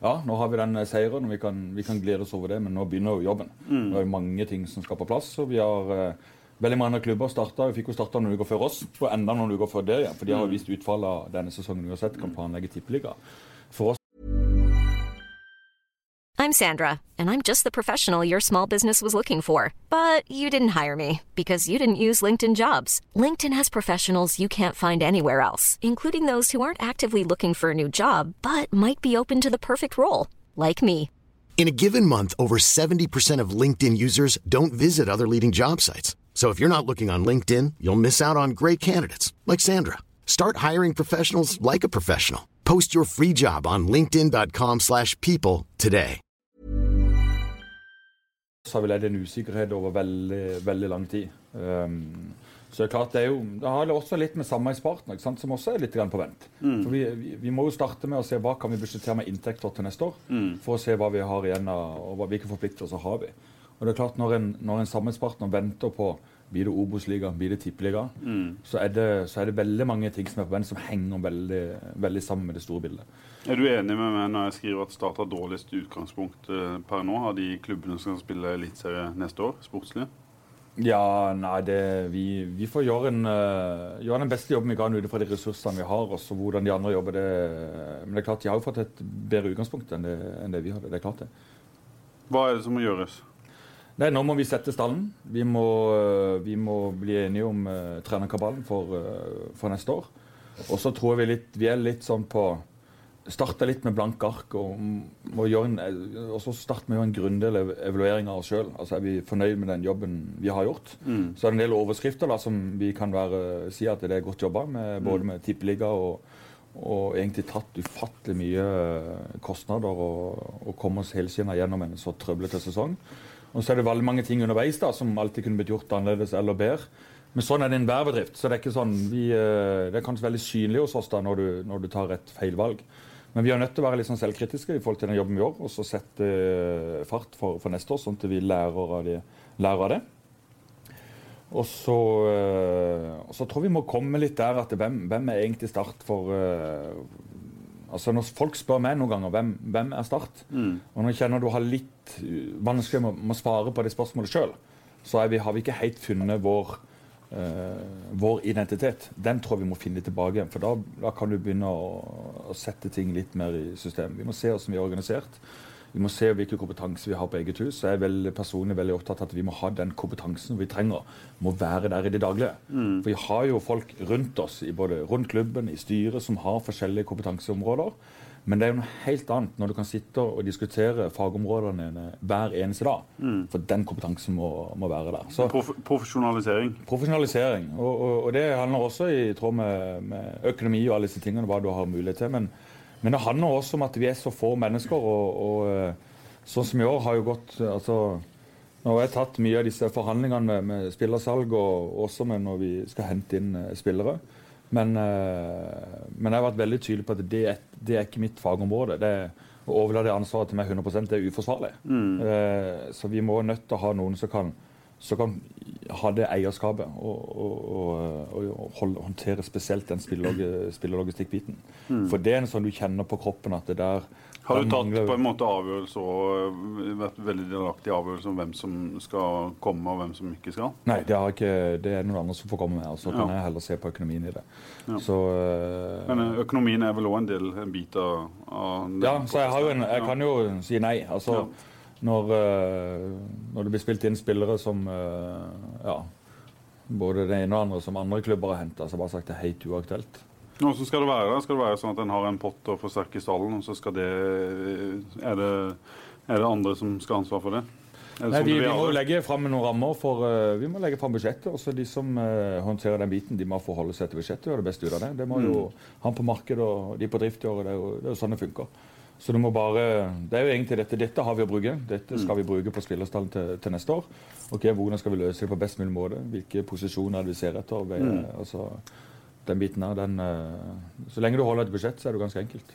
ja, nå har vi den seieren, og vi kan, vi kan glede oss over det, men nå begynner jo jobben. Er det mange ting som skal på plass. og vi har... Veldig mange klubber starta, fikk jo starta noen uker før oss, og enda noen uker før det igjen. For de har jo mm. vist utfallet av denne sesongen uansett, kan planlegge tippeliga. For oss I'm Sandra, and I'm just the professional your small business was looking for. But you didn't hire me because you didn't use LinkedIn jobs. LinkedIn has professionals you can't find anywhere else, including those who aren't actively looking for a new job but might be open to the perfect role, like me. In a given month, over 70% of LinkedIn users don't visit other leading job sites. So if you're not looking on LinkedIn, you'll miss out on great candidates like Sandra. Start hiring professionals like a professional. Post your free job on linkedin.com/people slash people today. så har vi ledd en usikkerhet over veldig, veldig lang tid. Um, så det er klart det er jo, det har også litt med samarbeidspartner, ikke sant, som også er litt på vent. For vi, vi, vi må jo starte med å se hva kan vi budsjettere med inntekter til neste år, for å se hva vi har igjen av, og hva, hvilke forpliktelser har vi. Og det er klart Når en, når en samarbeidspartner venter på blir det Obos-liga, blir det Tippeliga, så, er det, så er det veldig mange ting som er på vent, som henger veldig, veldig sammen med det store bildet. Er du enig med meg når jeg skriver at Start har dårligst utgangspunkt eh, per nå av de klubbene som skal spille Eliteserie neste år, sportslig? Ja, nei, det, vi, vi får gjøre, en, uh, gjøre den beste jobben vi kan ut fra de ressursene vi har. og så hvordan de andre jobber, det Men det er klart, de har jo fått et bedre utgangspunkt enn det, enn det vi hadde. det er klart det. Hva er det som må gjøres? Nei, Nå må vi sette stallen. Vi må, øh, vi må bli enige om uh, trenerkabalen for, uh, for neste år. Og så tror jeg vi, litt, vi er litt sånn på Starte litt med blanke ark. Og, gjøre en, og så starte med å gjøre en grundig evaluering av oss sjøl. Altså, er vi fornøyd med den jobben vi har gjort? Så er det en del overskrifter da, som vi kan være, si at det er godt jobba med, både med tippeliga og, og egentlig tatt ufattelig mye kostnader og, og komme oss helskinna gjennom en så trøblete sesong. Og så er det veldig mange ting underveis da, som alltid kunne blitt gjort annerledes eller bedre. Men sånn er det i enhver bedrift. Så det er ikke sånn, vi, eh, det er kanskje veldig synlig hos oss da når du, når du tar et feil valg. Men vi er nødt til å være litt sånn selvkritiske i forhold til den jobben vi gjør, og så sette eh, fart for, for neste år, sånn at vi lærer av, de, lærer av det. Og så, eh, og så tror vi må komme litt der at hvem, hvem er egentlig Start for Altså Når folk spør meg noen ganger hvem, hvem er Start, og når jeg kjenner du har litt uh, vanskelig med, å svare på det spørsmålet sjøl, så er vi, har vi ikke helt funnet vår uh, vår identitet, den tror jeg vi må finne tilbake igjen. For da, da kan du begynne å, å, sette ting litt mer i system. Vi må se hvordan vi er organisert. Vi må se hvilken kompetanse vi har på eget hus. Jeg er veldig, personlig veldig opptatt av at vi må ha den kompetansen vi trenger. Må være der i det daglige. Mm. For vi har jo folk rundt oss, i både rundt klubben, i styret, som har forskjellige kompetanseområder. Men det er jo noe helt annet når du kan sitte og diskutere fagområdene hver eneste dag. Mm. For den kompetansen må, må være der. Så, Prof profesjonalisering. Profesjonalisering. Og, og, og, det handler også i tråd med, med, økonomi og alle disse tingene, hva du har mulighet til. Men, men, det handler også om at vi er så få mennesker. Og, og eh, sånn som i år har jo gått altså, Nå har jeg tatt mye av disse forhandlingene med, med spillersalg, og også med når vi skal hente inn eh, spillere. Men, men, jeg har vært veldig tydelig på at det, det er ikke mitt fagområde. Det, å overlate ansvaret til meg 100 det er uforsvarlig. Mm. Så vi må nødt til å ha noen som kan, som kan ha det eierskapet og, og, og, og håndtere spesielt den spillerlogistikkbiten. Mm. For det er en sånn du kjenner på kroppen at det der har du tatt på en måte avgjørelse og vært veldig delaktig i avgjørelser om hvem som skal komme og hvem som ikke skal? Nei, det, ikke, det er noen andre som får komme med. Så kan ja. jeg heller se på økonomien i det. Ja. Så, uh, Men øh, økonomien er vel òg en del, en bit av, av Ja, så jeg, en, jeg, kan jo si nei. Altså, når, uh, når, det blir spilt inn spillere som uh, ja, både det ene og andre som andre klubber har henta, så bare sagt det er helt uaktuelt. Hvordan skal det være? Skal det være sånn at en har en pott å forsterke stallen, og så skal det er, det er det andre som skal ha ansvar for det? Nei, vi, vi, må legge fram noen rammer for uh, Vi må legge fram budsjettet. også De som uh, håndterer den biten, de må forholde seg til budsjettet og gjøre det beste ut av det. Det må mm. jo Han på markedet og de på drift gjøre. Det er jo, det er jo sånn det funker. Så du må bare Det er jo egentlig dette. Dette har vi å bruke. Dette skal vi bruke på spillerstallen til, til, neste år. Ok, Hvordan skal vi løse det på best mulig måte? Hvilke posisjoner er det vi ser etter? Ved, mm. altså, den biten her, den, eh, Så lenge du holder et budsjett, så er det ganske enkelt.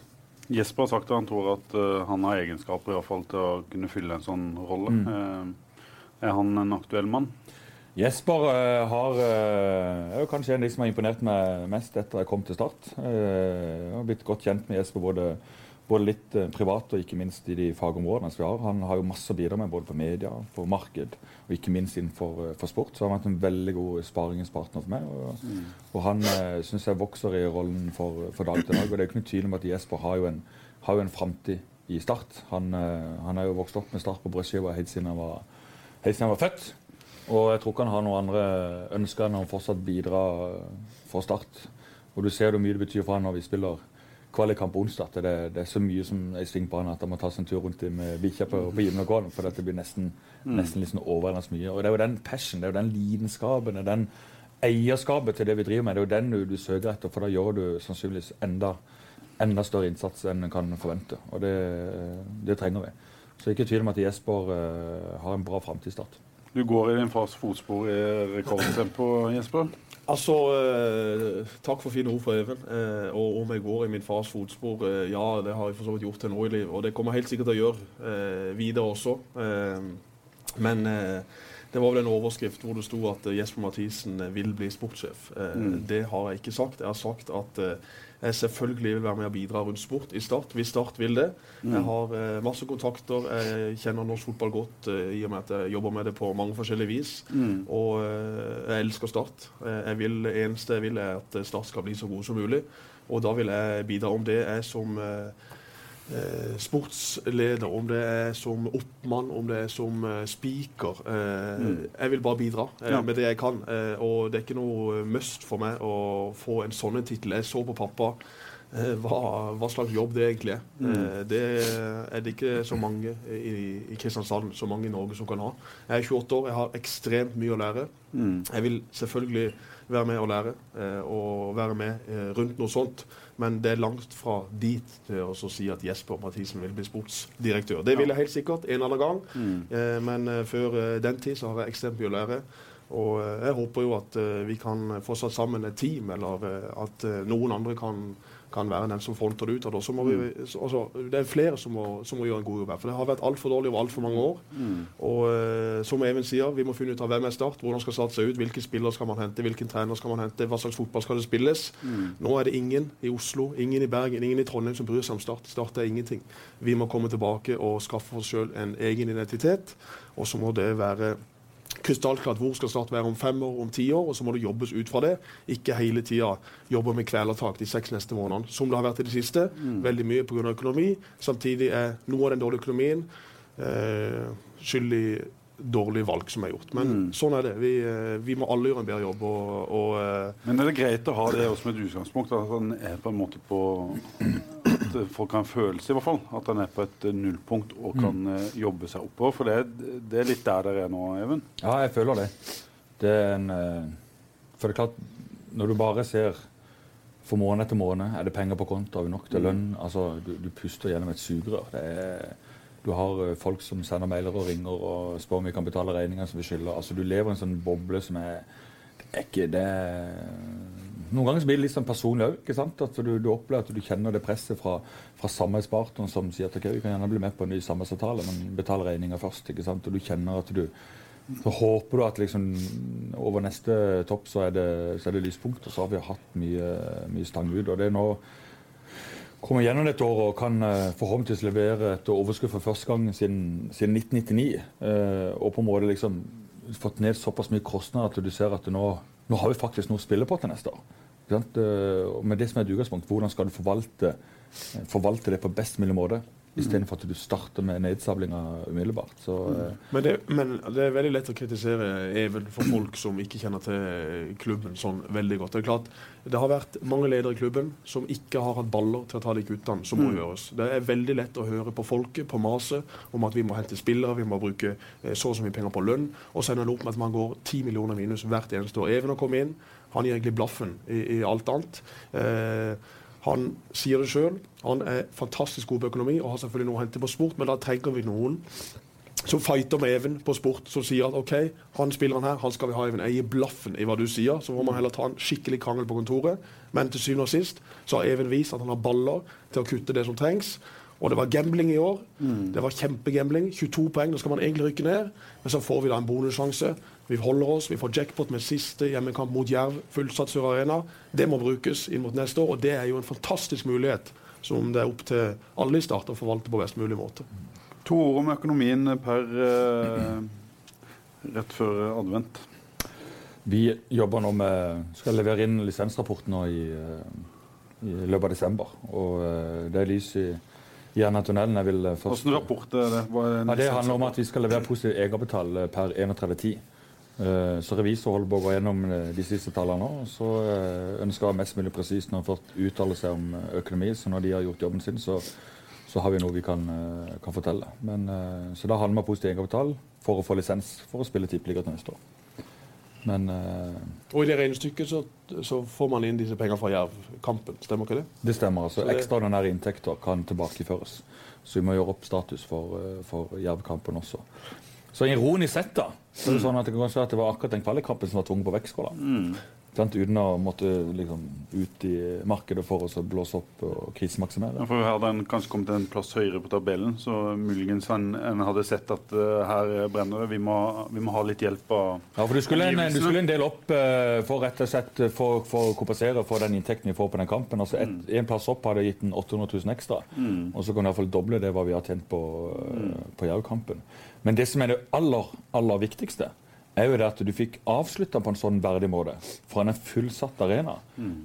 Jesper har sagt at han tror at uh, han har egenskaper i hvert fall til å kunne fylle en sånn rolle. Mm. Uh, er han en aktuell mann? Jesper uh, har, er jo kanskje en av de som har imponert meg mest etter jeg kom til Start. jeg har blitt godt kjent med Jesper både både litt eh, privat og ikke minst i de fagområdene som vi har. Han har jo masse å bidra med både på media, på marked og ikke minst innenfor eh, sport. Så han har vært en veldig god sparingspartner for meg. Og, mm. og han eh, syns jeg vokser i rollen for, for, dag til dag. Og det er jo ikke noen tvil om at Jesper har jo en, har jo en framtid i Start. Han, eh, han er jo vokst opp med Start på brødskiva helt siden han var, helt siden han var født. Og jeg tror ikke han har noen andre ønsker enn å fortsatt bidra eh, for Start. Og du ser hvor mye det betyr for han når vi spiller kvalikkamp onsdag. Det, det, er så mye som er i sving på han at han må ta seg en tur rundt med bikkja på, på gymnagården. For det blir nesten, mm. nesten liksom overveldende mye. Og det er jo den passion, det er jo den lidenskapen, det er den eierskapet til det vi driver med. Det er jo den du, du søker etter, for da gjør du sannsynligvis enda, enda større innsats enn en kan forvente. Og det, det, trenger vi. Så ikke tvil om at Jesper uh, har en bra framtidsstart. Du går i din fars fotspor i rekordtempo, Jesper? Altså, eh, Takk for fine ord fra Even. Eh, og om jeg går i min fars fotspor, eh, ja, det har jeg for så vidt gjort til nå i livet. Og det kommer jeg helt sikkert til å gjøre eh, videre også. Eh, men eh, det var vel en overskrift hvor det sto at Jesper Mathisen vil bli sportssjef. Mm. Det har jeg ikke sagt. Jeg har sagt at jeg selvfølgelig vil være med og bidra rundt sport i Start, hvis Start vil det. Mm. Jeg har eh, masse kontakter. Jeg kjenner norsk fotball godt eh, i og med at jeg jobber med det på mange forskjellige vis. Mm. Og eh, jeg elsker Start. Eh, jeg vil, det eneste jeg vil, er at Start skal bli så god som mulig. Og da vil jeg bidra. Om det jeg som eh, eh, sportsleder, om det er som oppmann, om det er som eh, speaker. Eh, mm. Jeg vil bare bidra eh, ja. med det jeg kan. Eh, og det er ikke noe must for meg å få en sånn tittel. Jeg så på pappa eh, hva, hva, slags jobb det egentlig er. Mm. det er det ikke så mange i, i, Kristiansand, så mange i Norge som kan ha. Jeg er 28 år, jeg har ekstremt mye å lære. Mm. Jeg vil selvfølgelig være med og lære, og være med rundt noe sånt. Men det er langt fra dit til å si at Jesper Mathisen vil bli sportsdirektør. Det vil jeg helt sikkert en eller annen gang, mm. eh, men eh, før eh, den tid så har jeg ekstremt mye å lære. Og eh, jeg håper jo at vi kan få satt sammen et team, eller at noen andre kan kan være den som fronter det utad. Mm. Altså, det er flere som må, som må, gjøre en god jobb her. For det har vært altfor dårlig over altfor mange år. Mm. Og uh, som Even sier, vi må finne ut av hvem er Start, hvordan skal Start se ut, hvilke spillere skal man hente, hvilken trener skal man hente, hva slags fotball skal det spilles. Mm. Nå er det ingen i Oslo, ingen i Bergen, ingen i Trondheim som bryr seg om Start. Start er ingenting. Vi må komme tilbake og skaffe oss sjøl en egen identitet, og så må det være krystallklart hvor skal Start være om fem år, om ti år, og så må det jobbes ut fra det. Ikke hele tida jobbe med kvelertak de seks neste månedene, som det har vært i det siste. Veldig mye pga. økonomi. Samtidig er noe av den dårlige økonomien eh, skyld i dårlige valg som er gjort. Men sånn er det. Vi, eh, vi må alle gjøre en bedre jobb. og, og eh, Men er det greit å ha det også som et utgangspunkt? At han er på en måte på At folk har en følelse, i hvert fall. At han er på et eh, nullpunkt og kan mm. jobbe seg oppover. For det, det er litt der dere er nå, Even. Ja, jeg føler det. Det er en eh, For det er klart, når du bare ser for måned etter måned er det penger på konto, har vi nok til lønn. Altså, du, du puster gjennom et sugerør. Det er, du har folk som sender mailer og ringer og spør om vi kan betale regninger som vi skylder. Altså, du lever i en sånn boble som er er ikke det Noen ganger blir det litt sånn personlig òg. At du, du opplever at du kjenner det presset fra, fra samarbeidspartneren som sier at ok, vi kan gjerne bli med på en ny samarbeidsavtale, men betal regninga først. ikke sant? Og du kjenner at du så håper du at liksom over neste topp så er det, så er det lyspunkt. Og så har vi hatt mye, mye stang ut. Og det er nå kommer gjennom dette året og kan eh, forhåpentligvis levere et overskudd for første gang siden, siden 1999. eh, og på en måte liksom fått ned såpass mye kostnader at du ser at nå, nå har vi faktisk noe å spille på til neste år. Eh, med det som er et utgangspunkt, hvordan skal du forvalte, eh, forvalte det på best mulig måte? Istedenfor at du starter med nedsablinga umiddelbart. Så, mm. Men det, men det er veldig lett å kritisere Even for folk som ikke kjenner til klubben sånn veldig godt. Det er klart, det har vært mange ledere i klubben som ikke har hatt baller til å ta de kuttene som må gjøres. Det er veldig lett å høre på folket, på maset, om at vi må hente spillere, vi må bruke eh, så og så mye penger på lønn, og så ender det opp med at man går 10 millioner minus hvert eneste år. Even har kommet inn, han gir egentlig blaffen i, i alt annet. Eh, han sier det sjøl. Han er fantastisk god på økonomi og har selvfølgelig noe å hente på sport, men da trenger vi noen som fighter med Even på sport, som sier at OK, han spilleren her, han skal vi ha, Even. Jeg gir blaffen i hva du sier. Så må man heller ta en skikkelig krangel på kontoret. Men til syvende og sist så har Even vist at han har baller til å kutte det som trengs. Og det var gambling i år. Det var kjempegambling. 22 poeng, da skal man egentlig rykke ned. Men så får vi da en bonussjanse. Vi holder oss, vi får jackpot med siste hjemmekamp mot Jerv, fullsatt Sør Arena. Det må brukes inn mot neste år, og det er jo en fantastisk mulighet som det er opp til alle i Start å forvalte på best mulig måte. To ord om økonomien per eh, rett før advent. Vi jobber nå med skal levere inn lisensrapporten nå i, eh, i løpet av desember. Og eh, det er lys i, i tunnelen. Jeg vil først Hvilken rapport er det? Hva er ja, Det handler om at vi skal levere positiv egenkapital eh, per 31.10. Eh, Så revisor holder på å gå gjennom eh, de siste tallene nå. og Så eh, ønsker jeg mest mulig presist når han først uttaler seg om økonomi. Så når de har gjort jobben sin, så, så har vi noe vi kan, kan fortelle. Men, så da handler vi om positiv egenkapital for å få lisens for å spille tippeliga til neste år. Men Og i det regnestykket så, så får man inn disse pengene fra Jerv-kampen, stemmer ikke det? det stemmer. altså det- Ekstraordinære inntekter kan tilbakeføres. Så vi må gjøre opp status for, for Jerv-kampen også. Så ironisk sett, da, så er det sånn at det kan være at det var akkurat den kvalikkampen som var tvunget på vektskåla. Sant? Uten å måtte liksom ut i markedet for å blåse opp og krisemaksimere. Ja, for Hadde han kanskje kommet en plass høyere på tabellen, så muligens han, en hadde sett at uh, her brenner det. Vi må, vi må ha litt hjelp av Ja, for Du skulle en, du skulle en del opp uh, for rett og slett eh, for, for å kompensere for den inntekten vi får på den kampen. Altså et, En plass opp hadde gitt en 800 000 ekstra. Og så kan du iallfall doble det hva vi har tjent på, uh, på Jerv-kampen. Men det som er det aller, aller viktigste, er jo det at du fikk avslutta på en sånn verdig måte. Fra en fullsatt arena.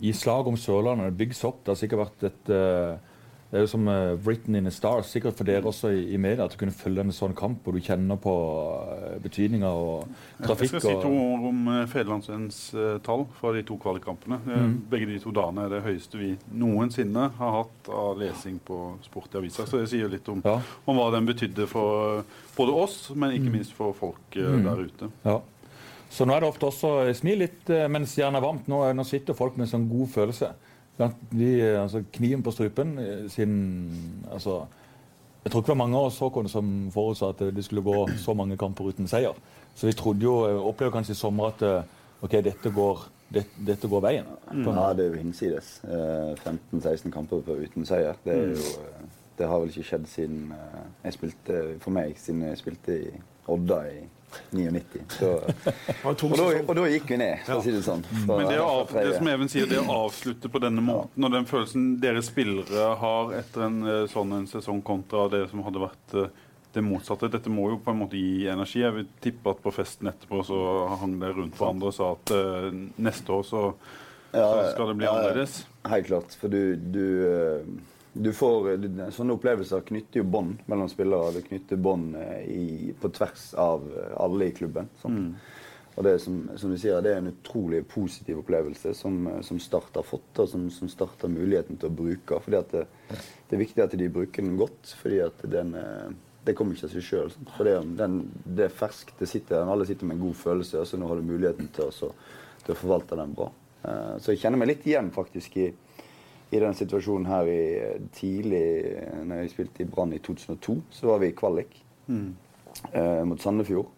I slaget om Sørlandet. Det bygges opp. Det har sikkert vært et eh, det er jo som uh, written in the stars, sikkert for dere også i, i media, at du kunne følge en sånn kamp hvor du kjenner på uh, betydninga og Jeg trafikk. skal si to ord om uh, Federlandsvennens uh, tall fra de to kvalikkampene. Eh, Mm. Begge de to dagene er det høyeste vi noensinne har hatt av lesing på sport i avisa. Så det sier litt om, ja, om hva den betydde for eh, både oss, men ikke minst for folk eh, Mm. der ute. ja. Så nå er det ofte også smil litt eh, mens jernet er varmt. Nå, nå sitter folk med en sånn god følelse. De, eh, altså, kniven på strupen sin altså, Jeg tror ikke det var mange av oss Håkon, som forutså at det skulle gå så mange kamper uten seier. Så vi trodde jo, eh, opplevde kanskje i sommer at eh, ok, dette går, det, dette går veien. Ja, det er jo hinsides. Eh, 15-16 kamper uten seier. Det, jo, eh, det har vel ikke skjedd siden eh, jeg spilte, for meg, siden jeg spilte i Odda i 99. Så, og, da, og da gikk vi ned, for å si det sånn. Så, Men det, er av, det som Even sier, det å avslutte på denne måten, og den følelsen dere spillere har etter en eh, sånn en sesong kontra det som hadde vært eh, det motsatte. Dette må jo på en måte gi energi. Jeg vil tippe at på festen etterpå så hang det rundt hverandre og sa at uh, neste år så, Ja, så skal det bli annerledes. Helt klart. For du, du, eh, du får du, Sånne opplevelser knytter jo bånd mellom spillere. Det knytter bånd eh, på tvers av eh, alle i klubben. sant? Og det som, som du sier, det er en utrolig positiv opplevelse som, eh, som Start har fått, og som, som Start har muligheten til å bruke. fordi at det, det er viktig at de bruker den godt, fordi at den eh, det kommer ikke av seg sjøl. For det, den, det er ferskt. Det sitter, alle sitter med en god følelse, og så nå har du muligheten til å, så, til å forvalte den bra. Eh, så jeg kjenner meg litt igjen faktisk i, i den situasjonen her i tidlig når jeg spilte i Brann i 2002. Så var vi i kvalik eh, mot Sandefjord.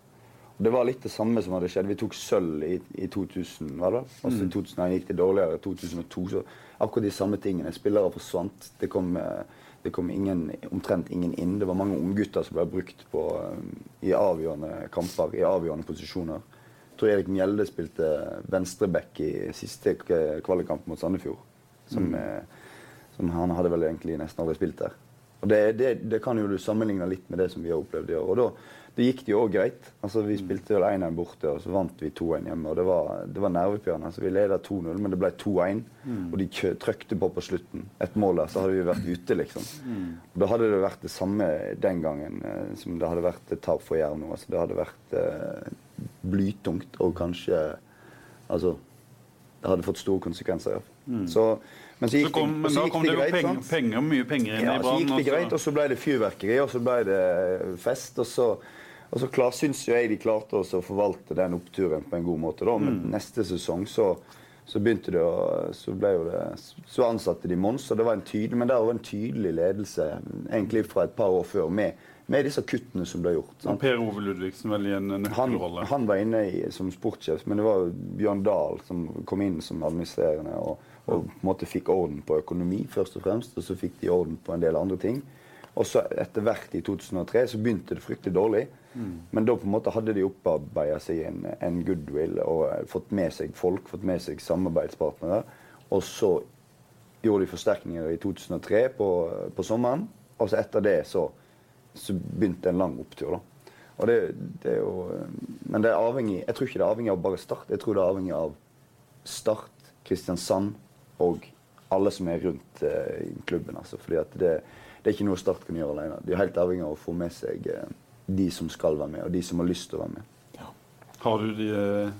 Og Det var litt det samme som hadde skjedd. Vi tok sølv i, i 2000, var det? Og mm. i 2001 gikk det dårligere. I 2002 så akkurat de samme tingene. Spillere forsvant. Det kom, eh, det kom ingen, omtrent ingen inn. Det var mange unggutter som ble brukt på, eh, i avgjørende kamper, i avgjørende posisjoner. Jeg tror Erik Mjelde spilte venstreback i siste kvalikkamp mot Sandefjord. Som, mm. som han hadde vel egentlig nesten aldri spilt der. Og det, det, det kan jo du sammenligne litt med det som vi har opplevd i år. Og da det gikk det jo òg greit. Altså, vi spilte vel 1-1 borte, og så vant vi 2-1 hjemme. og Det var, det var nervepirrende. Altså, vi leda 2-0, men det ble 2-1. Og de trøkte på på slutten. Et mål der, så hadde vi vært ute, liksom. Og Da hadde det vært det samme den gangen eh, som det hadde vært et tap for Jerv nå. Altså, det hadde vært eh, blytungt og kanskje Altså Det hadde fått store konsekvenser. Ja. Så, men så Så kom, det, men så gikk kom det jo greit. penger, sant? penger, mye penger inn Ja, i så gikk det greit, og så ble det fyrverkeri, og så ble det fest. Og så, og så klar, syns jo jeg de klarte å forvalte den oppturen på en god måte. da, Men neste sesong så, så begynte det å Så jo det Så ansatte de Mons, og det var en tydelig Men det var en tydelig ledelse egentlig fra et par år før med, med disse kuttene som ble gjort. sant? Per Ove Ludvigsen vel i en Han, nøkkelrolle. han var inne i, som sportssjef, men det var Bjørn Dahl som kom inn som administrerende og, og på en måte fikk orden på økonomi, først og fremst, og så fikk de orden på en del andre ting. Og så etter hvert i 2003 så begynte det fryktelig dårlig. Men da på en måte hadde de opparbeida seg en, en goodwill og eh, fått med seg folk, fått med seg samarbeidspartnere. Og så gjorde de forsterkninger i 2003 på, på sommeren. Og så etter det så, så begynte en lang opptur. da. Og det, det er jo, men det er avhengig, jeg tror ikke det er avhengig av bare Start. Jeg tror det er avhengig av Start, Kristiansand og alle som er rundt eh, klubben. Altså. Fordi at det, det er ikke noe Start kan gjøre alene. De er helt avhengig av å få med seg eh, de som skal være med, og de som har lyst til å være med. Har du de eh,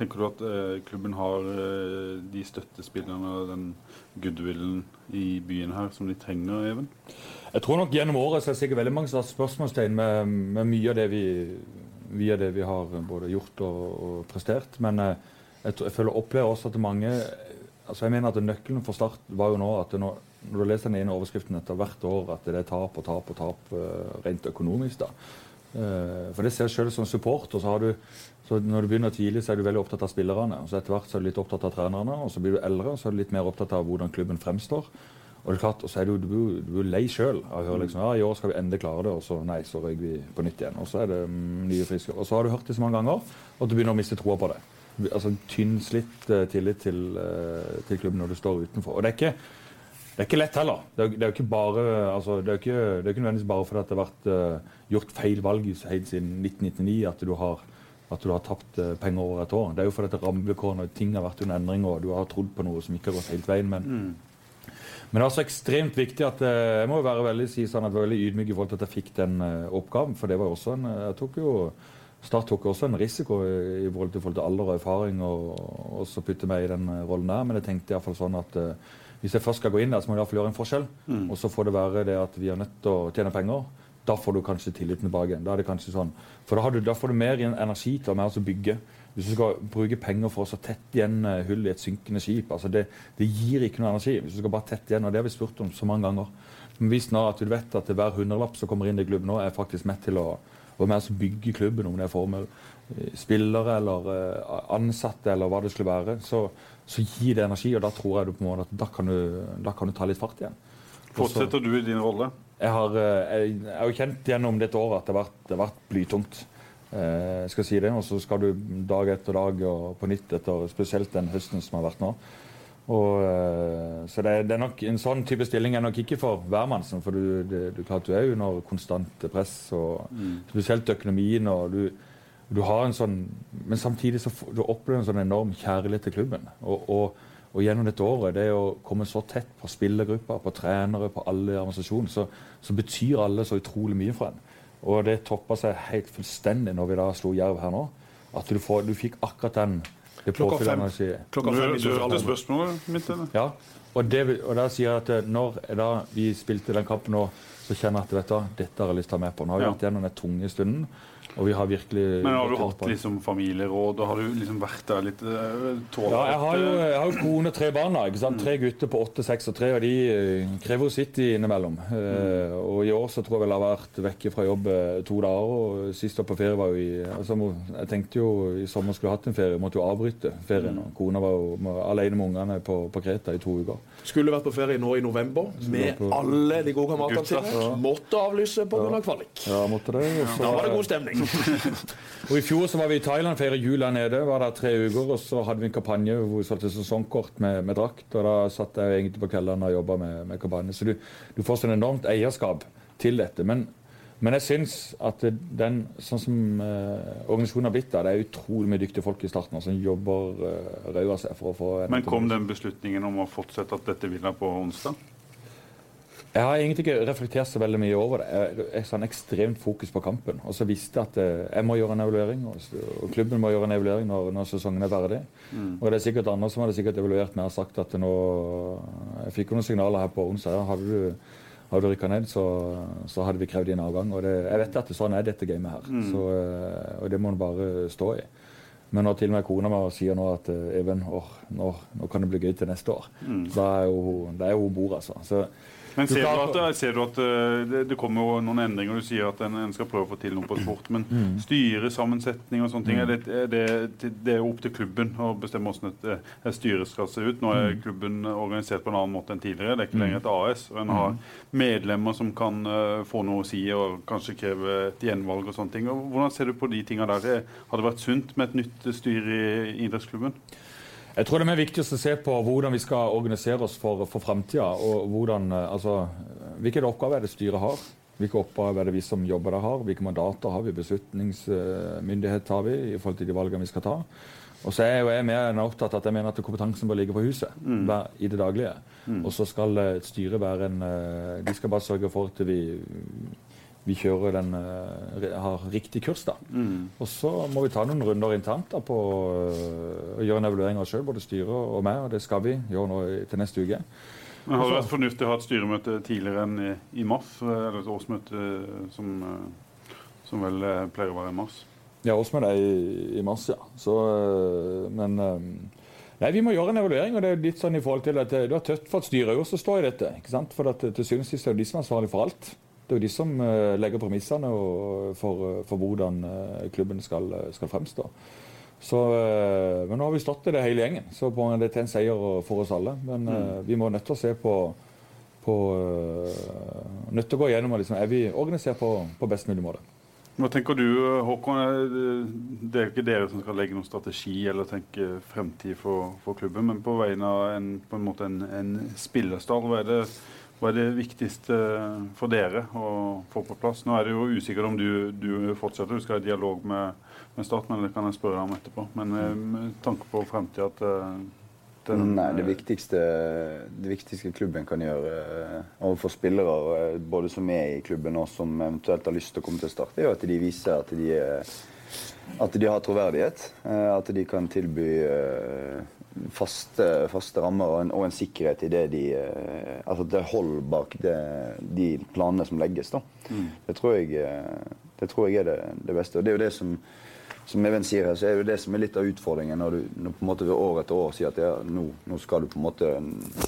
Tenker du at eh, klubben har eh, de støttespillerne og den goodwillen i byen her som de trenger, Even? Jeg tror nok gjennom året så er det sikkert veldig mange som har spørsmålstegn med, med mye av det vi, via det vi har både gjort og, og prestert. Men eh, jeg, jeg føler opplever også at mange altså Jeg mener at nøkkelen for Start var jo nå at nå, når du leser den ene overskriften etter hvert år, at det er tap og tap og tap eh, rent økonomisk. da. Eh, For det ser jeg selv som support. og så har du, så Når du begynner tidlig, så er du veldig opptatt av spillerne. og så Etter hvert så er du litt opptatt av trenerne, og så blir du eldre og så er du litt mer opptatt av hvordan klubben fremstår. Og det er klart, og så er du, du, du lei sjøl av å høre liksom, ja, i år skal vi endelig klare det, og så nei, så røyker vi på nytt igjen. Og så er det mm, nye friske. Og så har du hørt det så mange ganger at du begynner å miste troa på det. Altså Tynnslitt eh, tillit til, eh, til klubben når du står utenfor. Og det er ikke det er ikke lett heller. Det er, det er ikke bare altså, det er ikke, det er ikke nødvendigvis bare fordi at det har vært uh, gjort feil valg helt siden 1999 at du har, at du har tapt uh, penger over et år. Det er jo fordi at rammevilkårene og ting har vært under endring, og du har trodd på noe som ikke har gått helt veien. Men, men det er altså ekstremt viktig at Jeg må være veldig, si sånn at jeg var veldig ydmyk i forhold til at jeg fikk den oppgaven. For det var jo også en jeg tok jo Start tok også en risiko i, i forhold, til, forhold til alder og erfaring, og, og så putte meg i den eh, rollen der. Men jeg tenkte iallfall sånn at uh, hvis jeg først skal gå inn der, så må jeg i fall gjøre en forskjell. Og så får det være det at vi er nødt til å tjene penger. Da får du kanskje tilliten tilbake igjen. Da er det kanskje sånn. For da, har du, da får du mer energi til å mer bygge. Hvis du skal bruke penger for å tette igjen eh, hull i et synkende skip altså det, det gir ikke noe energi. Hvis du skal bare tette igjen, og det har vi spurt om så mange ganger. Men hvis nå at du vet at hver hundrelapp som kommer inn i klubben nå, er faktisk med til å være mer å bygge klubben, om det er former eh, spillere eller eh, ansatte eller hva det skulle være, så, så gir det energi, og da tror jeg du på en måte at da kan du, da kan du ta litt fart igjen. Fortsetter du i din rolle? jeg har, eh, jeg, jeg jo kjent gjennom dette året at det har vært, det har vært blytungt. Eh, skal si det, Og så skal du dag etter dag og på nytt etter spesielt den høsten som har vært nå. Og, eh, så det, det, er nok en sånn type stilling er nok ikke for hvermannsen. For du, det, du, klart, du er under konstant press, og mm. spesielt økonomien. og du, du, har en sånn, Men samtidig så du opplever en sånn enorm kjærlighet til klubben. Og, og, og, gjennom dette året, det å komme så tett på spillergrupper, på trenere, på alle i organisasjonen, så, så, betyr alle så utrolig mye for en. Og det toppa seg helt fullstendig når vi da slo Jerv her nå. At du, får, du fikk akkurat den Klokka fem. Klokka fem du hørte spørsmålet mitt? eller? Ja, og, det, og der sier jeg at eh, når da vi spilte den kampen nå, så kjenner jeg at vet du, dette har jeg lyst til å ha med på. Nå har vi ja. vært gjennom den tunge stunden. Og vi har virkelig Men har du hatt liksom familieråd, og har du liksom vært der litt uh, Ja, jeg har jo, jeg har jo kone og tre barn. ikke sant? Mm. Tre gutter på åtte, seks og tre, og de uh, krever jo sitt innimellom. Uh, og i år så tror jeg vel jeg har vært vekke fra jobb to dager, og sist på ferie var jo i altså, Jeg tenkte jo i sommer skulle hatt en ferie, måtte jo avbryte ferien. og Kona var jo alene med ungene på, på Kreta i to uker. Skulle vært på ferie nå i november med på... alle de gode kameratene sine. Ja. Måtte avlyse pga. Av kvalik. Ja, måtte det. Så, da var det god stemning. Og I fjor så var vi i Thailand, feiret jul der nede. Var der tre uker. og Så hadde vi en kampanje hvor vi solgte sesongkort med, med, drakt. og Da satt jeg egentlig på kveldene og jobba med, med kampanje. Så du, du får sånn enormt eierskap til dette. Men, men jeg syns at den, sånn som eh, organisasjonen har blitt der, det er utrolig mye dyktige folk i starten som jobber eh, av seg for å få Men kom den beslutningen om å fortsette at dette vil på onsdag? Jeg har egentlig ikke reflektert så veldig mye over det. Jeg, har sånn ekstremt fokus på kampen. Og så visste jeg at eh, jeg må gjøre en evaluering, og, klubben må gjøre en evaluering når, når sesongen er ferdig. Mm. Og det er sikkert andre som hadde sikkert evaluert meg og sagt at nå Jeg fikk jo noen signaler her på onsdag. Hadde du, hadde du rykka ned, så, så, hadde vi krevd din avgang. Og det, jeg vet at det, sånn er dette gamet her. Mm. Så, eh, og det må du bare stå i. Men når til og med kona mi sier nå at eh, Even, åh, nå, nå, kan det bli gøy til neste år, mm. da er jo, hun bord, altså. Så, men ser du, at, ser du at eh, det, det, kommer jo noen endringer? Du sier at en, en, skal prøve å få til noe på sport. Men mm. styresammensetning og sånne ting, er det, er det, det, er opp til klubben å bestemme hvordan et, et eh, styre skal se ut. Nå er mm. klubben organisert på en annen måte enn tidligere. Det er ikke mm. lenger et AS. og En har medlemmer som kan uh, få noe å si og kanskje kreve et gjenvalg og sånne ting. Og hvordan ser du på de tingene der? Har det vært sunt med et nytt styre i idrettsklubben? Jeg tror det er viktigst å se på hvordan vi skal organisere oss for, for framtida. Eh, altså, hvilke oppgaver er det styret har? Hvilke oppgaver er det vi som jobber der har? Hvilke mandater har vi? Beslutningsmyndighet har vi i forhold til de valgene vi skal ta? Og så er jeg jo jeg mer opptatt av at jeg mener at kompetansen bør ligge på huset mm. i det daglige. Mm. Og så skal et styre være en eh, De skal bare sørge for at vi vi kjører den, uh, har riktig kurs. da. Mm. Og så må vi ta noen runder internt da, på å gjøre en evaluering av oss sjøl, både styret og meg. og Det skal vi gjøre nå til neste uke. Men Har det vært fornuftig å ha et styremøte tidligere enn i, i mars? Eller et årsmøte som, som vel pleier å være i mars? Ja, årsmøtet er i, i, mars, ja. Så, men Nei, Vi må gjøre en evaluering. og det er litt sånn i forhold til at Det var tøft for at styret også står i dette. ikke sant? For at til syvende og sist er det de som er ansvarlig for alt. Det er jo de som uh, legger premissene for, uh, for, hvordan klubben skal, skal fremstå. Så, men nå har vi stått i det hele gjengen, så det er en seier for oss alle. Men mm. vi må nødt til å se på, på Nødt til å gå gjennom liksom, er vi organisert på, på best mulig måte. Hva tenker du, Håkon? Det er ikke dere som skal legge noen strategi eller tenke fremtid for, for klubben, men på vegne av en, på en, en, en spillerstall, hva er det hva er det viktigste for dere å få på plass? Nå er det jo usikkert om du, du fortsetter, du skal ha dialog med, med Start, men det kan jeg spørre deg om etterpå. Men eh, med tanke på fremtida eh, den, Nei, det viktigste, det viktigste, klubben kan gjøre overfor spillere, både som er i klubben og som eventuelt har lyst til å komme til Start, er jo at de viser at de, at de har troverdighet. At de kan tilby faste, faste rammer og en, og en, sikkerhet i det de eh, Altså det hold bak det, de planene som legges. da. Mm. Det, tror jeg, eh, det, tror jeg, er det, det, beste. Og det er jo det som som Even sier her, så er det det som er litt av utfordringen når du når på en måte år etter år sier at ja, nå, nå, skal du på en måte,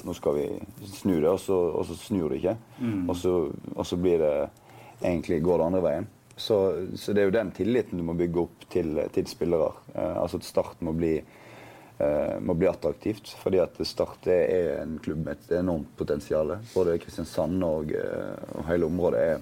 nå skal vi snu det, og så, og så snur du ikke. Mm. Og, så, og, så, blir det egentlig går det andre veien. Så, så, det er jo den tilliten du må bygge opp til, til spillere. Eh, altså at Start må bli må bli attraktivt. Fordi at Start er en klubb med et enormt potensial. Både Kristiansand og, eh, og hele området er,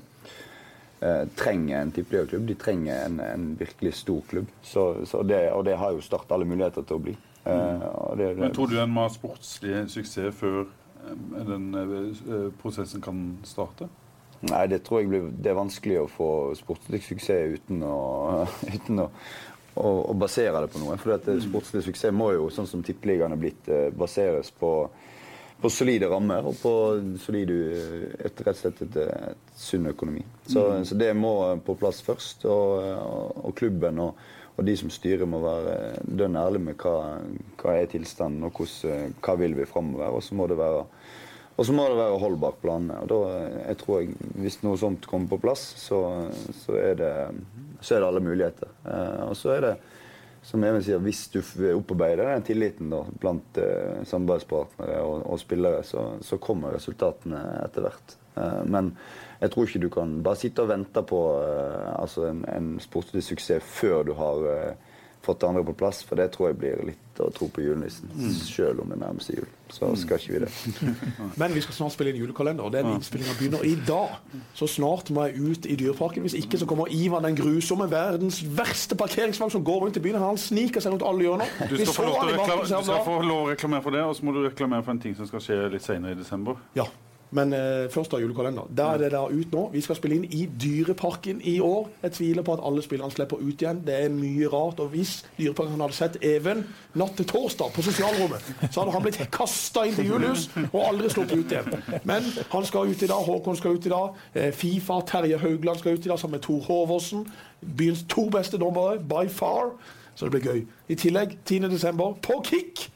eh, trenger en tippeligaklubb. De trenger en, en, virkelig stor klubb. Så, så det, og det har jo Start alle muligheter til å bli. Mm. og det, Men Tror du en må ha sportslig suksess før eh, den eh, prosessen kan starte? Nei, det tror jeg blir, det er vanskelig å få sportslig suksess uten å, *laughs* uten å, å, å basere det på noe. For at sportslig suksess må jo, sånn som Tippeligaen er blitt, eh, baseres på, på solide rammer og på solid, eh, et, rett og slett et, et sunn økonomi. Så, så det må på plass først. Og, og, og klubben og, og de som styrer må være dønn ærlige med hva, hva er tilstanden og hvordan, hva vil vi framover. Og så må det være og så må det være holdbart planene. Og da, jeg tror jeg, Hvis noe sånt kommer på plass, så, så, er, det, så er det alle muligheter. Eh, og så er det, som Even sier, hvis du opparbeider den tilliten da, blant eh, samarbeidspartnere og, og spillere, så, så kommer resultatene etter hvert. Eh, men jeg tror ikke du kan bare sitte og vente på altså en, en sportslig suksess før du har fått det andre på plass, for det tror jeg blir litt å tro på julenissen. Selv om det nærmer seg jul. Så skal ikke vi det. *laughs* Men vi skal snart spille inn julekalender, og den innspillinga begynner i dag. Så snart må jeg ut i Dyreparken. Hvis ikke så kommer Ivan den grusomme, verdens verste parkeringsvogn som går rundt i byen. Han sniker seg rundt alle hjørner. Du skal, få lov til i å reklamere, du skal få lov å reklamere for det, og så må du reklamere for en ting som skal skje litt senere i desember. Ja. Men eh, først da julekalender. Der er det der ut nå. Vi skal spille inn i Dyreparken i år. Jeg tviler på at alle spillerne slipper ut igjen. Det er mye rart. Og hvis Dyreparken hadde sett Even natt til torsdag på sosialrommet, så hadde han blitt kasta inn til julehus og aldri sluppet ut igjen. Men han skal ut i dag. Håkon skal ut i dag. Eh, Fifa, Terje Haugland skal ut i dag sammen med Tor Håvåsen. Byens to beste dommere, by far. Så det blir gøy. I tillegg, 10.12. på Kick.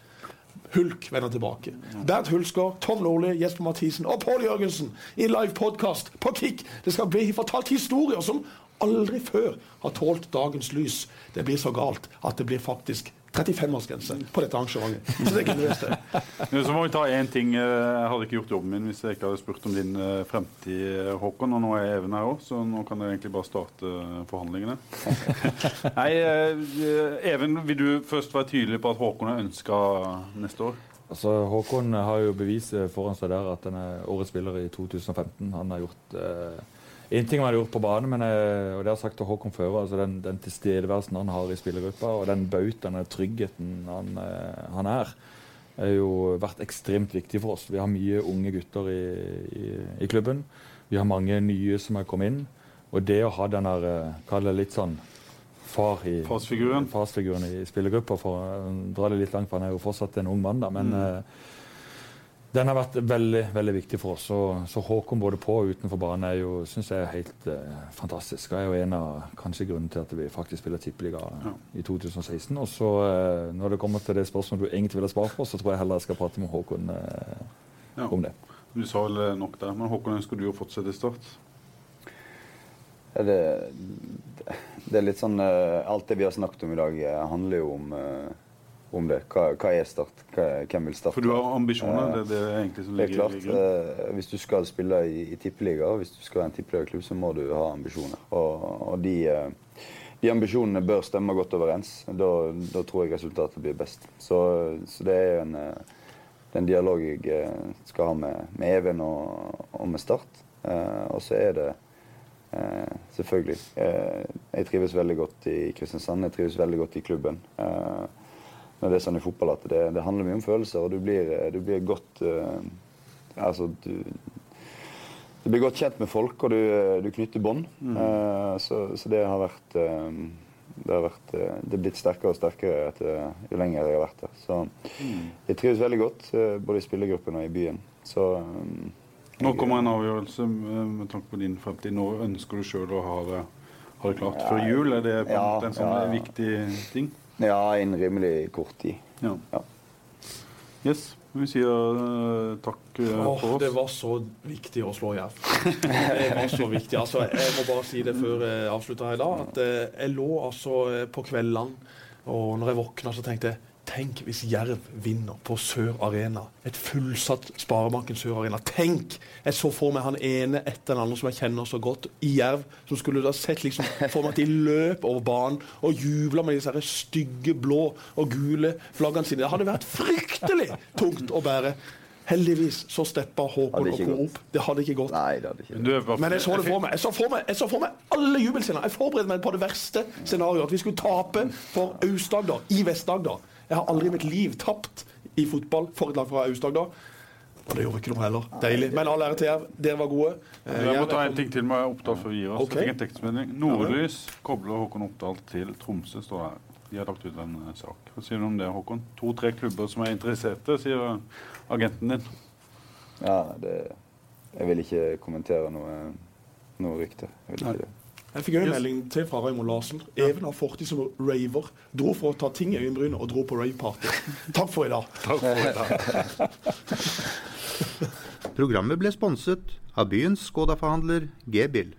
Hulk vender tilbake. Bernt Hulsker, Tom Nordli, Jesper Mathisen og Pål Jørgensen i live podkast på Kick. Det skal bli fortalt historier som aldri før har tålt dagens lys. Det blir så galt at det blir faktisk 35-årsgrense på dette arrangementet. Så det kunne vi det. Så må vi ta én ting. Jeg hadde ikke gjort jobben min hvis jeg ikke hadde spurt om din eh, fremtid, eh, Håkon. Og nå er Even her òg, så nå kan jeg egentlig bare starte eh, forhandlingene. *laughs* Nei, eh, Even, vil du først være tydelig på at Håkon er ønska neste år? Altså, Håkon har jo beviset foran seg der at han er årets spiller i 2015. Han har gjort eh, en ting man har gjort på banen, men eh, og det har jeg sagt til Håkon før, altså den, den tilstedeværelsen han har i spillergruppa, og den bautaen og tryggheten han, eh, han er, har jo vært ekstremt viktig for oss. Vi har mye unge gutter i, i, i klubben. Vi har mange nye som har kommet inn. Og det å ha den der, eh, litt sånn far i Farsfiguren. i spillergruppa, for å dra det litt langt, for han er jo fortsatt en ung mann, da. Men eh, den har vært veldig veldig viktig for oss. Så, så Håkon både på og utenfor banen er jo, synes jeg er helt eh, fantastisk. Og er jo en av kanskje grunnen til at vi faktisk spiller tippeliga i 2016. Og så eh, når det kommer til det spørsmålet du egentlig ville ha på, så tror jeg heller jeg skal prate med Håkon eh, Ja. om det. Du sa vel eh, nok der. Men Håkon, ønsker du å fortsette i Start? Det, det er litt sånn eh, Alt det vi har snakket om i dag, eh, handler jo om, eh, om det. Hva, hva er Start? Hva, hvem vil starte? For du har ambisjoner? Eh, Det, det er egentlig som ligger Det er klart, eh, Hvis du skal spille i, i tippeliga, hvis du skal være en tippeligaklubb, så må du ha ambisjoner. Og, og de, eh, de ambisjonene bør stemme godt overens. Da, da tror jeg resultatet blir best. Så, så det er en, eh, en dialog jeg skal ha med, med Even og, og med Start. Eh, og så er det eh, selvfølgelig eh, Jeg trives veldig godt i Kristiansand. Jeg trives veldig godt i klubben. Eh, når det er sånn i fotball at det, det handler mye om følelser, og du blir, du blir godt uh, Altså, du, du blir godt kjent med folk, og du, du knytter bånd. Eh, så, så det har vært uh, det har vært, eh, det er blitt sterkere og sterkere etter, jo lenger jeg har vært her. Så jeg trives veldig godt, eh, både i spillergruppen og i byen. Så um, Nå kommer en avgjørelse eh, med tanke på din fremtid. Nå ønsker du sjøl å ha det, ha det klart? Før jul? Er det en Ja, en sånn ja. viktig ting? Ja, innen rimelig kort tid. Ja. Ja. Yes. Vi sier uh, takk uh, oh, for oss. det var så viktig å slå Jerv. *laughs* Det var så viktig. Altså, jeg må bare si det før jeg avslutter her i dag, at uh, jeg lå altså på kveldene, og når jeg våkna, så tenkte jeg Tenk hvis Jerv vinner på Sør Arena. Et fullsatt Sparebanken Sør Arena. Tenk! Jeg så for meg han ene etter den andre som jeg kjenner så godt, i Jerv, som skulle da sett liksom for meg at de løp over banen og jubla med disse stygge blå og gule flaggene sine. Det hadde vært fryktelig tungt å bære. Heldigvis så steppa Håkon og co. opp. Det hadde ikke gått. Nei, det hadde ikke Du er Men jeg så det for meg. Jeg så for meg, jeg så for meg alle jubelscener. Jeg forberedte meg på det verste scenarioet. At vi skulle tape for Aust-Agder i Vest-Agder. Jeg har aldri i mitt liv tapt i fotball for et lag fra Aust-Agder. Og det gjorde ikke noe heller. Deilig. Men all ære til jer, Dere var gode. Eh, Jeg må ta en ting til med Oppdal før vi gir oss. Okay. Jeg fikk en tekstmelding. Nordlys kobler Håkon Oppdal til Tromsø, står det her. De har lagt ut en eh, sak. Hva sier du om det, Håkon? To-tre klubber som er interesserte, sier agenten din. Ja, det Jeg vil ikke kommentere noe, noe rykte. Jeg vil ikke det. Jeg fikk en melding til fra Raymond Larsen. Even har fortid som raver. Dro for å ta ting i øyenbrynet og dro på raveparty. Takk for i dag. *laughs* Takk for i dag. Programmet ble sponset av byens Skoda-forhandler G-bil.